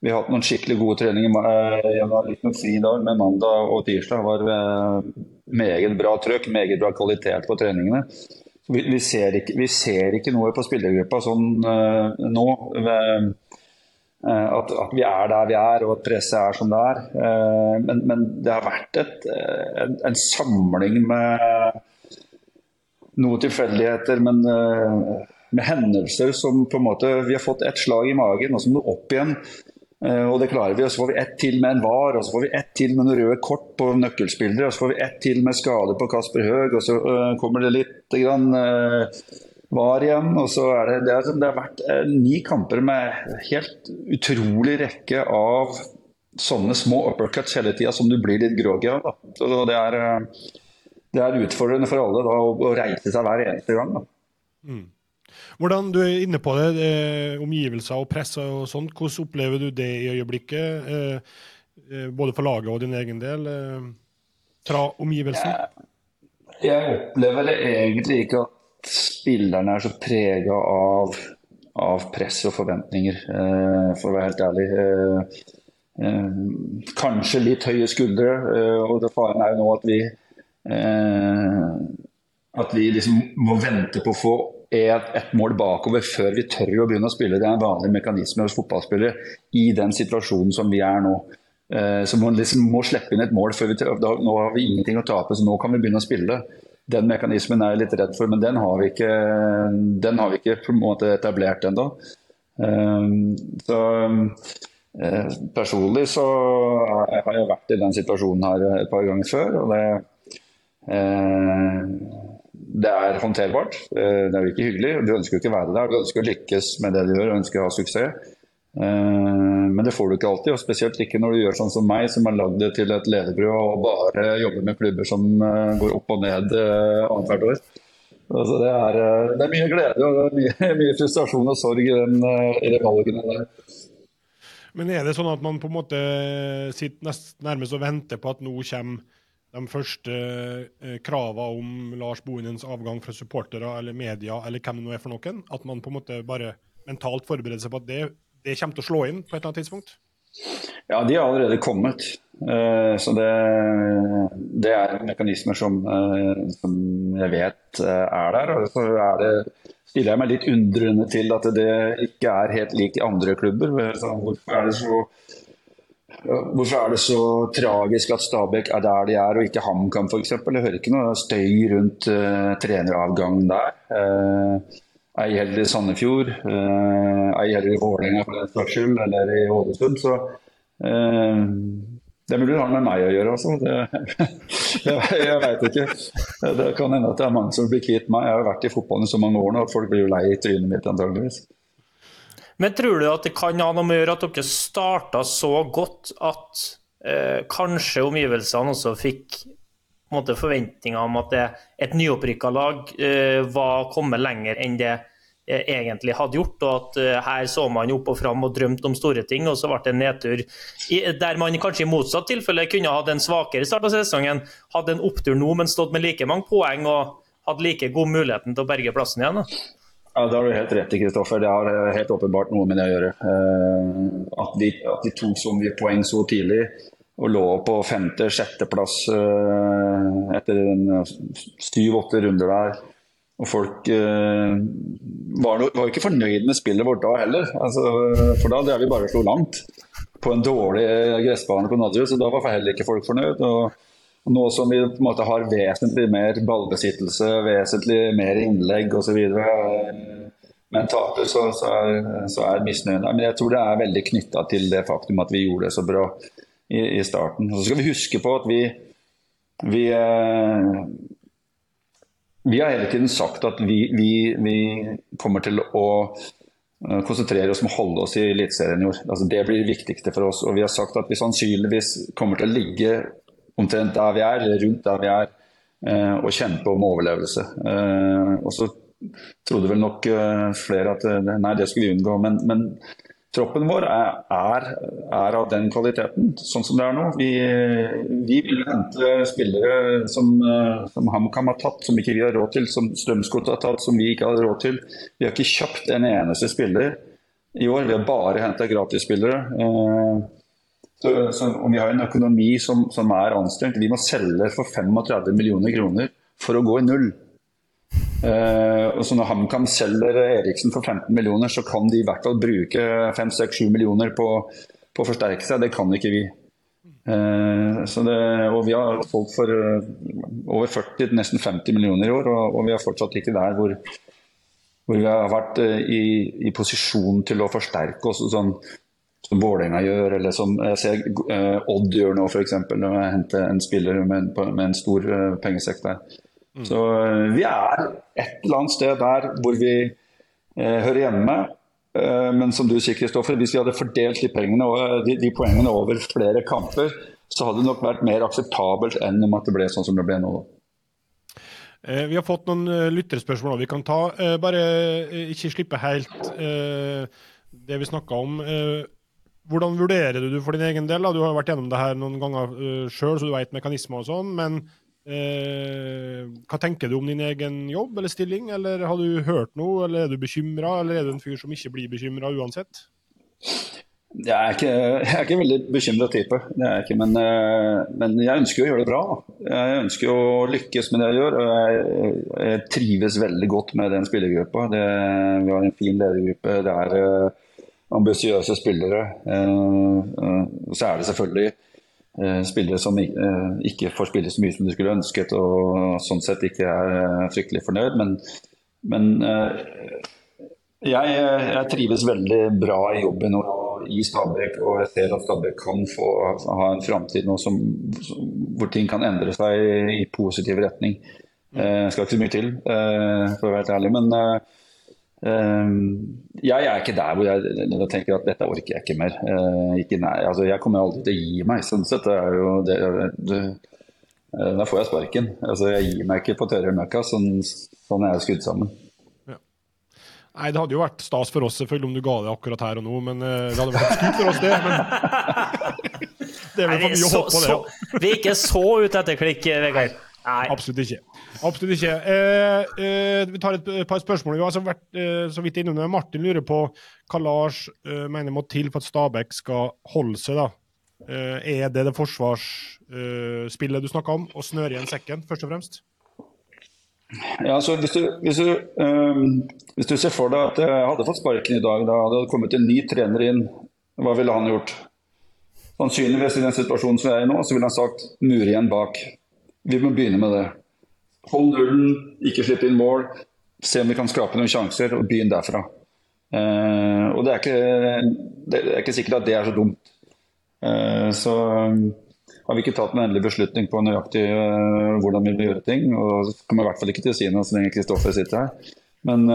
Vi har hatt noen skikkelig gode treninger. gjennom var litt noen fri dag, men mandag og tirsdag var meget bra trøkk. Meget bra kvalitet på treningene. Vi, vi, ser ikke, vi, ser ikke, noe på spillergruppa sånn uh, nå. Uh, at, at, vi er der vi er og at presset er som det er. Uh, men, men, det har vært et, en, en, samling med noen tilfeldigheter, men med hendelser som på en måte Vi har fått et slag i magen, og må du opp igjen. Eh, og det klarer vi. Og så får vi ett til med en VAR, og så får vi ett til med noen røde kort på nøkkelspillere, og så får vi ett til med skade på Kasper Høeg, og så uh, kommer det litt grann, uh, VAR igjen. Og så er det, det, er, det har vært ni kamper med helt utrolig rekke av sånne små uppercuts hele tida som du blir litt groggy av. Og det er, det er utfordrende for alle da, å, reise seg hver eneste gang. Da. Mm. Hvordan, Du er inne på det, eh, omgivelser og press og sånt. Hvordan opplever du det i øyeblikket? Eh, eh, både for laget og din egen del, eh, fra omgivelsen? Jeg, jeg opplever det egentlig ikke at spillerne er så prega av, av, press og forventninger, eh, for å være helt ærlig. Eh, kanskje litt høye skuldre, og det faren er jo nå at vi at vi liksom må vente på å få er et mål bakover før vi tør å begynne å spille. Det er en vanlig mekanisme hos fotballspillere i den situasjonen som vi er nå. Eh, så man liksom må slippe inn et mål før vi tør. Nå har vi ingenting å tape, så nå kan vi begynne å spille. Den mekanismen er jeg litt redd for, men den har vi ikke, har vi ikke på en måte etablert ennå. Eh, så eh, personlig så har jeg vært i den situasjonen her et par ganger før. og det det er håndterbart. Eh, det er jo ikke hyggelig. Du ønsker jo ikke å være der. Du ønsker å lykkes med det du gjør, du ønsker å ha suksess. Eh, men det får du ikke alltid, og spesielt ikke når du gjør sånn som meg, som har lagd det til et levebrød og bare jobber med klubber som eh, går opp og ned annethvert år. Altså det, er, det, er, mye glede og mye, mye, frustrasjon og sorg i, den, valgene der. Men er det sånn at man på en måte sitter nærmest og venter på at nå kommer de første eh, kravene om Lars Bohinens avgang fra supportere eller media eller hvem det nå er for noen? At man på en måte bare mentalt forbereder seg på at det, det kommer til å slå inn på et eller annet tidspunkt? Ja, de har allerede kommet. Uh, så det, det, er mekanismer som, uh, som jeg vet uh, er der. Og så er det, stiller jeg meg litt undrende til at det ikke er helt likt i andre klubber. Hvorfor er det så Hvorfor er det så tragisk at Stabæk er der de er, og ikke HamKam f.eks.? Jeg hører ikke noe støy rundt uh, treneravgangen der. Uh, ei heller i Sandefjord, uh, ei heller i Vålerenga for den saks skyld, eller i Ålesund. Så uh, det burde ha med meg å gjøre, altså. Det, jeg jeg veit ikke. Det kan hende at det er mange som blir kvitt meg. Jeg har vært i fotballen i så mange år nå at folk blir jo lei i trynet mitt antageligvis. Men tror du at det kan ha noe med å gjøre at dere starta så godt at eh, kanskje omgivelsene også fikk forventninger om at det, et nyopprykka lag eh, var kommet lenger enn det eh, egentlig hadde gjort, og at eh, her så man opp og fram og drømte om store ting, og så ble det en nedtur I, der man kanskje i motsatt tilfelle kunne hatt en svakere start av sesongen, hadde en opptur nå, men stått med like mange poeng og hadde like god muligheten til å berge plassen igjen. Da. Ja, Det har du helt rett i, Kristoffer. Det har eh, helt åpenbart noe med det å gjøre. Eh, at de, at de tok så mye poeng så tidlig og lå på femte-sjetteplass eh, etter syv-åtte runder der. Og folk var, var, ikke fornøyd med spillet vårt da heller. Altså, for da drev vi bare slo langt på en dårlig gressbane på Nadderud, så da var heller ikke folk fornøyd. Og nå som vi på en måte har vesentlig mer ballbesittelse, vesentlig mer innlegg osv. Men taper, så, så, er, så er misnøyen der. Men jeg tror det er veldig knytta til det faktum at vi gjorde det så bra i, i starten. Så skal vi huske på at vi, vi, eh, vi har hele tiden sagt at vi, vi, vi kommer til å eh, konsentrere oss om å holde oss i Eliteserien i år. Altså, det blir det viktigste for oss. Og vi har sagt at vi sannsynligvis kommer til å ligge omtrent der vi er, eller rundt der vi er, eh, og kjempe om overlevelse. Eh, og så trodde vel nok eh, flere at nei, det skulle vi unngå. Men, men troppen vår er, er, er, av den kvaliteten, sånn som det er nå. Vi, vi vil hente spillere som, som HamKam har tatt, som ikke vi har råd til. Som Strømsgodt har tatt, som vi ikke har råd til. Vi har ikke kjøpt en eneste spiller i år. Vi har bare henta gratisspillere. Eh, så, så, om vi har en økonomi som, som, er anstrengt Vi må selge for 35 millioner kroner for å gå i null. Uh, og så Når HamKam selger Eriksen for 15 millioner, så kan de i hvert fall bruke 5-6-7 millioner på, på, å forsterke seg. Det kan ikke vi. Eh, det, og Vi har solgt for uh, over 40, nesten 50 millioner i år, og, og vi er fortsatt ikke der hvor, hvor vi har vært uh, i, i, posisjon til å forsterke oss. sånn som Vålerenga gjør, eller som jeg ser uh, Odd gjør nå f.eks. Når jeg henter en spiller med, med en stor uh, pengesekk der. Mm. Så uh, vi er et eller annet sted der hvor vi hører hjemme. men som du sier, Kristoffer, hvis vi hadde fordelt de, pengene, de, de, poengene over flere kamper, så hadde det nok vært mer akseptabelt enn om at det ble sånn som det ble nå. Vi har fått noen lytterspørsmål vi kan ta. Bare ikke slippe helt det vi snakka om. Hvordan vurderer du det for din egen del? Da? Du har vært gjennom det her noen ganger uh, øh, sjøl, så du vet mekanismer og sånn. Men uh, hva tenker du om din egen jobb eller stilling? Eller har du hørt noe, eller er du bekymra? Eller er du en fyr som ikke blir bekymra uansett? Jeg er ikke, jeg er ikke veldig bekymra type, ikke, men, uh, men, jeg ønsker å gjøre det bra. Jeg ønsker å lykkes med det jeg gjør. og Jeg, jeg trives veldig godt med den spillergruppa. Vi har en fin ledergruppe. det er ambisiøse spillere. Eh, eh, så er det selvfølgelig eh, spillere som ikke får spille så mye som de skulle ønsket, og sånn sett ikke er fryktelig fornøyd. Men, men jeg, jeg, trives veldig bra i jobben og i Stabæk, og jeg ser at Stabæk kan få ha en framtid nå som, hvor ting kan endre seg i positiv retning. Jeg skal ikke så mye til, for å være helt ærlig. men jeg er ikke der hvor jeg, jeg, tenker at dette orker jeg ikke mer. Uh, ikke altså, jeg kommer aldri til å gi meg. sånn sett. Det er jo, det, det, uh, da får jeg sparken. Altså, jeg gir meg ikke på tørre møkka. Sånn, sånn er jeg skrudd sammen. Ja. Nei, Det hadde jo vært stas for oss selvfølgelig om du ga det akkurat her og nå, men uh, det hadde vært skutt for oss, det. Men det er vel for mye å håpe på det. Ja. Vi er ikke så ute etter klikk, Vegard. Nei. Absolutt ikke. Absolutt ikke. Eh, eh, vi tar et, par spørsmål. Vi har altså vært eh, så vidt innom det. Martin lurer på hva Lars eh, mener må til for at Stabæk skal holde seg da, Er det det forsvarsspillet du snakka om, å snøre igjen sekken, først og fremst? Ja, så hvis du, hvis, du, um, hvis du, ser for deg at jeg hadde fått sparken i dag, da hadde det kommet en ny trener inn, hva ville han gjort? Sannsynligvis i den situasjonen som vi er i nå, så ville han sagt mur igjen bak. Vi må begynne med det. Hold nullen, ikke slipp inn mål. Se om vi kan skrape noen sjanser, og begynn derfra. Uh, og det er, ikke, det er, ikke, sikkert at det er så dumt. Uh, så um, har vi ikke tatt en endelig beslutning på nøyaktig uh, hvordan vi vil gjøre ting. Og så kommer jeg i hvert fall ikke til å si noe så lenge Kristoffer sitter her. Men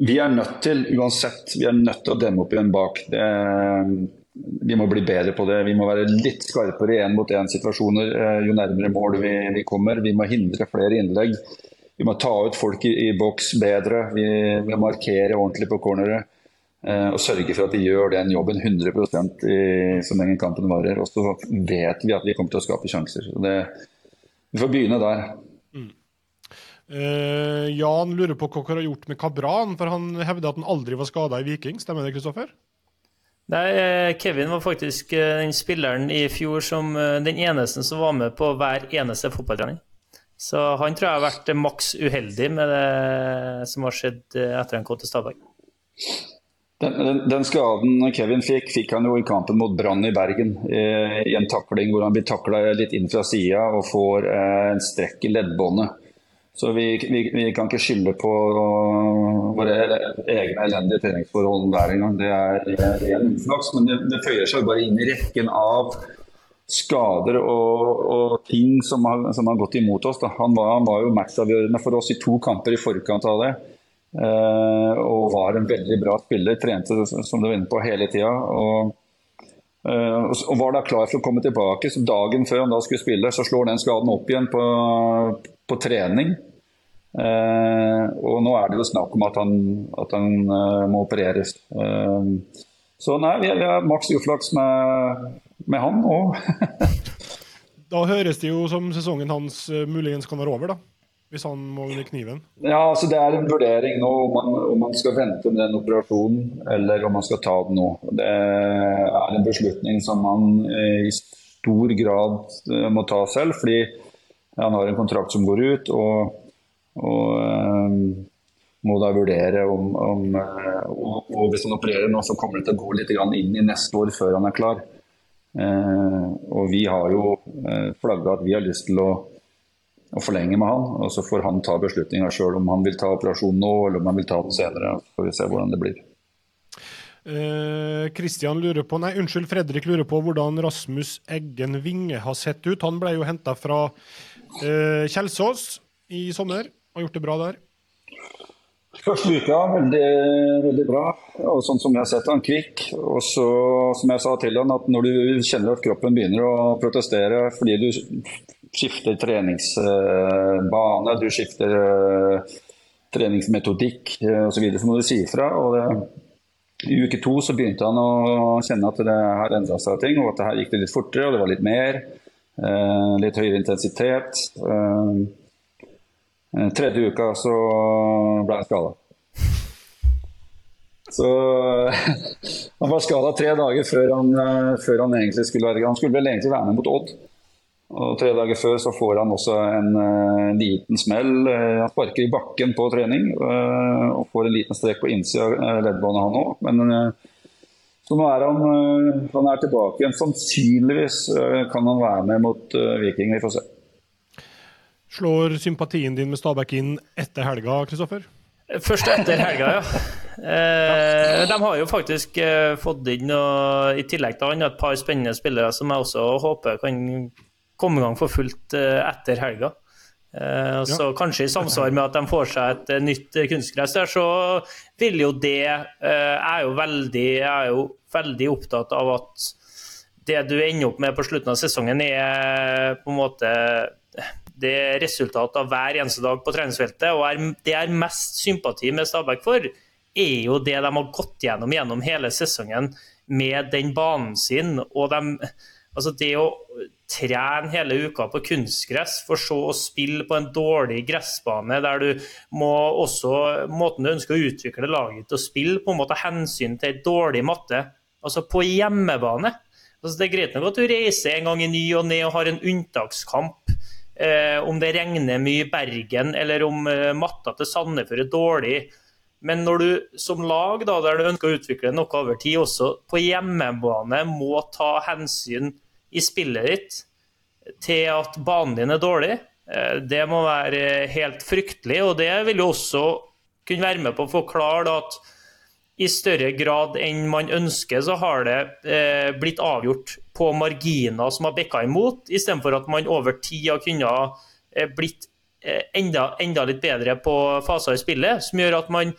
vi er nødt til, uansett, vi er nødt til å demme opp igjen bak. Det, vi må bli bedre på det. Vi må være litt skarpere i én-mot-én-situasjoner eh, jo nærmere mål vi, vi, kommer. Vi må hindre flere innlegg. Vi må ta ut folk i, i boks bedre. Vi, vi, må markere ordentlig på corneret. Eh, og sørge for at vi gjør den jobben 100 i, så lenge kampen varer. Og så vet vi at vi kommer til å skape sjanser. Det, vi får begynne der. Mm. Uh, Jan lurer på hva han har gjort med Kabran, for han hevder at han aldri var skada i Viking. Stemmer det, Kristoffer? Nei, eh, Kevin var faktisk eh, den spilleren i fjor som den eneste som var med på hver eneste fotballtrening. Så han tror jeg har vært maks uheldig med det som har skjedd etter han kom til Stabæk. Den, den, den, skaden Kevin fikk, fikk han jo i kampen mot Brann i Bergen. I en takling hvor han blir takla litt inn fra sida og får en strekk i leddbåndet. Så vi, vi, vi, kan ikke skylde på våre egne elendige treningsforhold hver gang. Det er ren uflaks, men det, det, føyer seg bare inn i rekken av skader og, og ting som har, som har, gått imot oss. Han var, han, var, jo matchavgjørende for oss i to kamper i forkant av det. Eh, og var en veldig bra spiller. Trente som du var inne på hele tida. Og, eh, og var da klar for å komme tilbake. Så dagen før han da skulle spille, så slår den skaden opp igjen på, på trening. Eh, og nå er det jo snakk om at han, at han uh, må opereres. Uh, så nei, vi, har maks uflaks med, med han òg. da høres det jo som sesongen hans muligens kan være over, da? Hvis han må under kniven? Ja, altså Det er en vurdering nå om man, om man, skal vente med den operasjonen, eller om man skal ta den nå. Det er en beslutning som man i stor grad må ta selv, fordi han har en kontrakt som går ut. og og um, må da vurdere om, om uh, og, og, hvis han opererer nå, så kommer det til å gå litt inn i neste år før han er klar. Eh, og vi har jo uh, flagga at vi har lyst til å, å, forlenge med han. Og så får han ta beslutninga sjøl om han vil ta operasjonen nå eller om han vil ta den senere. Så får vi se hvordan det blir. Kristian eh, lurer på, nei, unnskyld, Fredrik lurer på hvordan Rasmus Eggen Winge har sett ut. Han ble jo henta fra uh, Kjelsås i sommer har gjort det bra der? Første uka veldig, veldig bra, og sånn som jeg har sett han kvikk. Og så, som jeg sa til han, at når du kjenner at kroppen begynner å protestere fordi du skifter treningsbane, du skifter uh, treningsmetodikk uh, osv., så, videre, så må du si ifra. Og I uke to så begynte han å kjenne at det her endra seg ting, og at det her gikk det litt fortere og det var litt mer. Uh, litt høyere intensitet. Uh, Eh, tredje uka så ble han skada. Så han var skada tre dager før han, eh, før han, egentlig skulle være Han skulle vel egentlig være med mot Odd. Og Tre dager før så får han også en uh, liten smell. Han sparker i bakken på trening og får en liten strekk på innsida av leddbåndet, han òg. Men så nå er han, han er tilbake igjen. Sannsynligvis kan han være med mot Viking. Vi får se. Slår sympatien din med Stabæk inn etter helga, Kristoffer? Først etter helga, ja. Eh, de har jo faktisk eh, fått inn, og, i tillegg til han, et par spennende spillere som jeg også håper kan komme i gang for fullt eh, etter helga. Så ja. Kanskje i samsvar med at de får seg et eh, nytt kunstgress der, så vil jo det Jeg er jo veldig, er jo veldig opptatt av at det du ender opp med på slutten av sesongen, er på en måte det er resultat av hver eneste dag på treningsfeltet. Og er, det jeg har mest sympati med Stabæk for, er jo det de har gått gjennom gjennom hele sesongen med den banen sin. og de, altså Det å trene hele uka på kunstgress, for så å spille på en dårlig gressbane, der du må også Måten du ønsker å utvikle laget til å spille på, en måte hensyn til dårlig matte Altså på hjemmebane. Altså det er greit nok at du reiser en gang i ny og ne og har en unntakskamp. Eh, om det regner mye i Bergen, eller om eh, matta til Sandefjord er dårlig. Men når du som lag, da, der du ønsker å utvikle noe over tid, også på hjemmebane må ta hensyn i spillet ditt til at banen din er dårlig, eh, det må være helt fryktelig. Og det vil jo også kunne være med på å forklare at i større grad enn man ønsker, så har det eh, blitt avgjort på marginer som har bikka imot, istedenfor at man over tid har kunnet eh, blitt enda, enda, litt bedre på faser i spillet, som gjør at man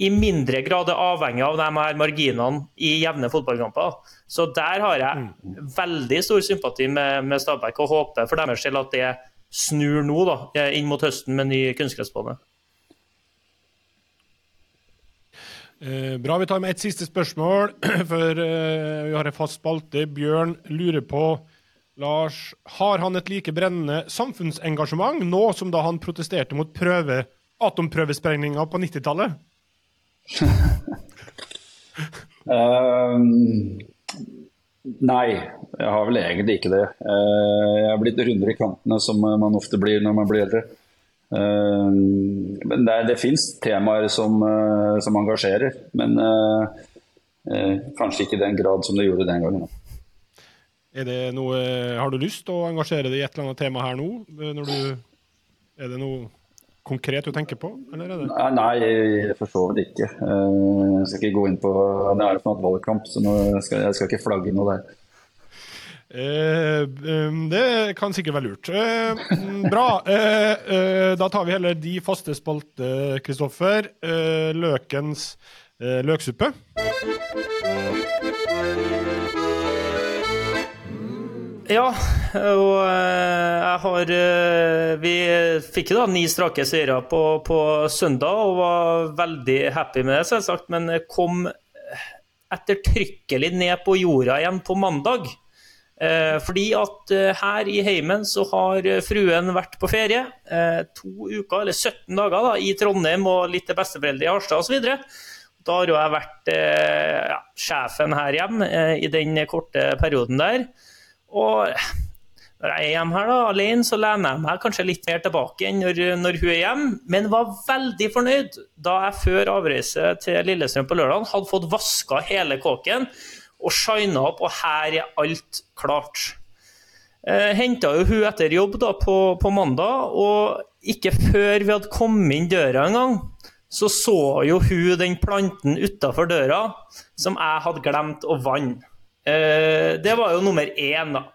i mindre grad er avhengig av de her marginene i jevne fotballkamper. Så der har jeg mm. veldig stor sympati med, med Stabæk, og håper for deres del at det snur nå, da, inn mot høsten med ny kunstgressbane. Eh, bra, vi tar med et siste spørsmål før eh, vi har en fast spalte. Bjørn lurer på Lars, har han et like brennende samfunnsengasjement nå som da han protesterte mot prøve, atomprøvesprengninga på 90-tallet? Uh, nei, jeg har vel egentlig ikke det. Uh, jeg har blitt rundere i kantene, som man ofte blir når man blir eldre. Uh, men det, det fins temaer som, uh, som, engasjerer, men eh, kanskje ikke i den grad som det gjorde den gangen. Noe, har du lyst til å engasjere deg i et eller annet tema her nå? Du, er det noe konkret du tenker på? eller er det? Nei, for så vidt ikke. Jeg skal ikke gå inn på Det er snart valgkamp, så skal, jeg skal ikke flagge noe der. Eh, det kan sikkert være lurt. Eh, mm, bra. Eh, eh, da tar vi heller de faste spalte, Kristoffer. Eh, løkens eh, løksuppe. Ja, og jeg har Vi fikk da ni strake seire på, på, søndag og var veldig happy med det, selvsagt. Men kom ettertrykkelig ned på jorda igjen på mandag. Eh, fordi at eh, her i heimen så har fruen vært på ferie eh, to uker, eller 17 dager, da, i Trondheim og litt til besteforeldre i Harstad osv. Da har jo jeg vært ja, sjefen her hjemme i den korte perioden der. Og når jeg er hjemme her da, alene, så lener jeg meg kanskje litt mer tilbake enn når, når, hun er hjemme, men var veldig fornøyd da jeg før avreise til Lillestrøm på lørdag hadde fått vaska hele kåken og shina opp, og her er alt klart. Eh, Henta jo hun etter jobb da på, på, mandag, og ikke før vi hadde kommet inn døra engang, så så jo hun den planten utafor døra som jeg hadde glemt å vanne. Eh, det var jo nummer én, da.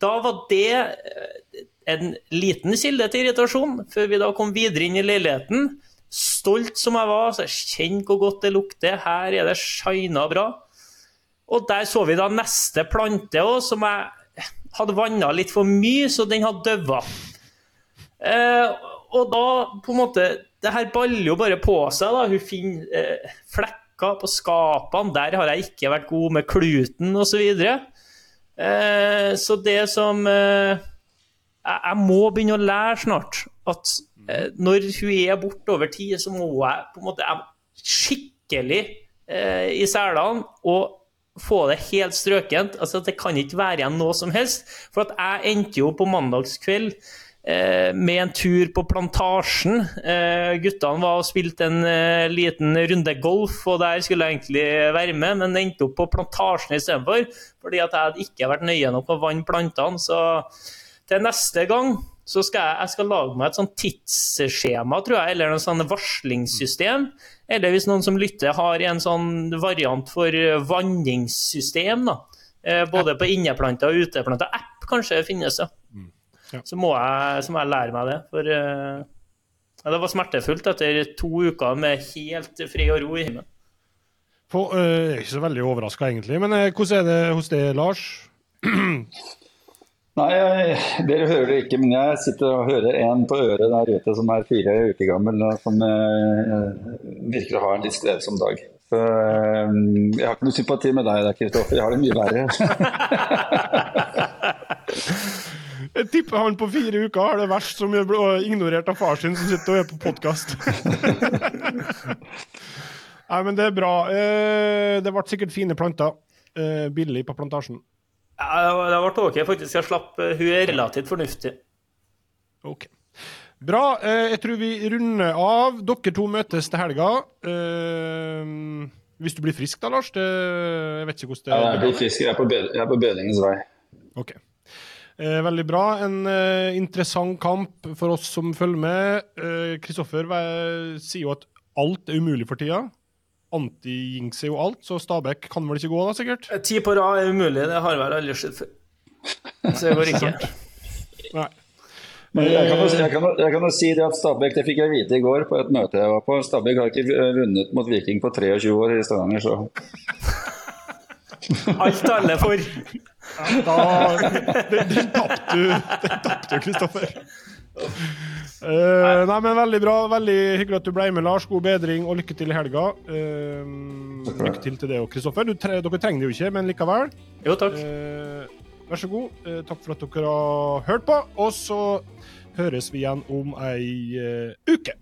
Da var det eh, en liten kilde til irritasjon, før vi da kom videre inn i leiligheten. Stolt som jeg var, så kjenn hvor godt det lukter. Her er det shina bra. Og der så vi da neste plante òg, som jeg hadde vanna litt for mye, så den hadde døva. Eh, og da på en måte Det her baller jo bare på seg. da, Hun finner eh, flekker på skapene. Der har jeg ikke vært god med kluten osv. Så, eh, så det som eh, jeg, må begynne å lære snart at eh, når hun er borte over tid, så må jeg på en måte skikkelig eh, i selene og få det helt strøkent. Altså, det kan ikke være igjen noe som helst. For at jeg endte jo på mandagskveld med en tur på Plantasjen. Eh, guttene var og spilte en eh, liten runde golf, og der skulle jeg egentlig være med, men endte opp på Plantasjen istedenfor. Fordi at jeg hadde ikke vært nøye nok med å vanne plantene. Så til neste gang så skal jeg, jeg skal lage meg et sånn tidsskjema, tror jeg, eller noe sånn varslingssystem. Eller hvis noen som lytter har en sånn variant for vanningssystem, da. Eh, både på inneplanter og uteplanter. App kanskje finnes, ja. Mm. Ja. Så, må jeg, så, må jeg, lære meg det. For uh, ja, det var smertefullt etter to uker med helt fred og ro i himmelen. På, uh, jeg er ikke så veldig overraska, egentlig. Men uh, hvordan er det hos deg, Lars? Nei, jeg, dere hører det ikke, men jeg sitter og hører en på øret der ute som er fire uker gammel, og som eh, virker å ha en litt strevsom dag. Så, eh, jeg har ikke noe sympati med deg der, Kristoffer. Jeg har det mye verre. jeg tipper han på fire uker har det verst som blir ignorert av far sin som sitter og er på podkast. Nei, men det er bra. Eh, det ble sikkert fine planter. uh, billig på plantasjen? Ja, det ble OK, faktisk. Jeg slapp Hun er relativt fornuftig. OK. Bra. jeg tror vi runder av. Dere to møtes til helga. hvis du blir frisk da, Lars? Det, jeg vet ikke hvordan det Ja, jeg blir frisk. Jeg er på, er bedringens vei. OK. Eh, veldig bra. En eh, interessant kamp for oss som følger med. Kristoffer eh, sier jo at alt er umulig for tida. Anti-jinxer jo alt, så Stabæk kan vel ikke gå, da, sikkert? Eh, ti på rad er umulig, det har vel aldri skjedd før. Så det går ikke. Nei. Men jeg kan, jo, jeg, kan, jeg kan, jo, si det at Stabæk det fikk jeg vite i går på et møte jeg var på. Stabæk har ikke vunnet mot Viking på 23 år i Stavanger, så Alt alle for. Da, den, den tapte du, Kristoffer. Uh, nei, men Veldig bra. Veldig hyggelig at du ble med, Lars. God bedring og lykke til i helga. Uh, lykke til til det òg, Kristoffer. Tre, dere trenger det jo ikke, men likevel. Jo, takk. Uh, vær så god. takk for at dere har hørt på. Og så høres vi igjen om ei uke.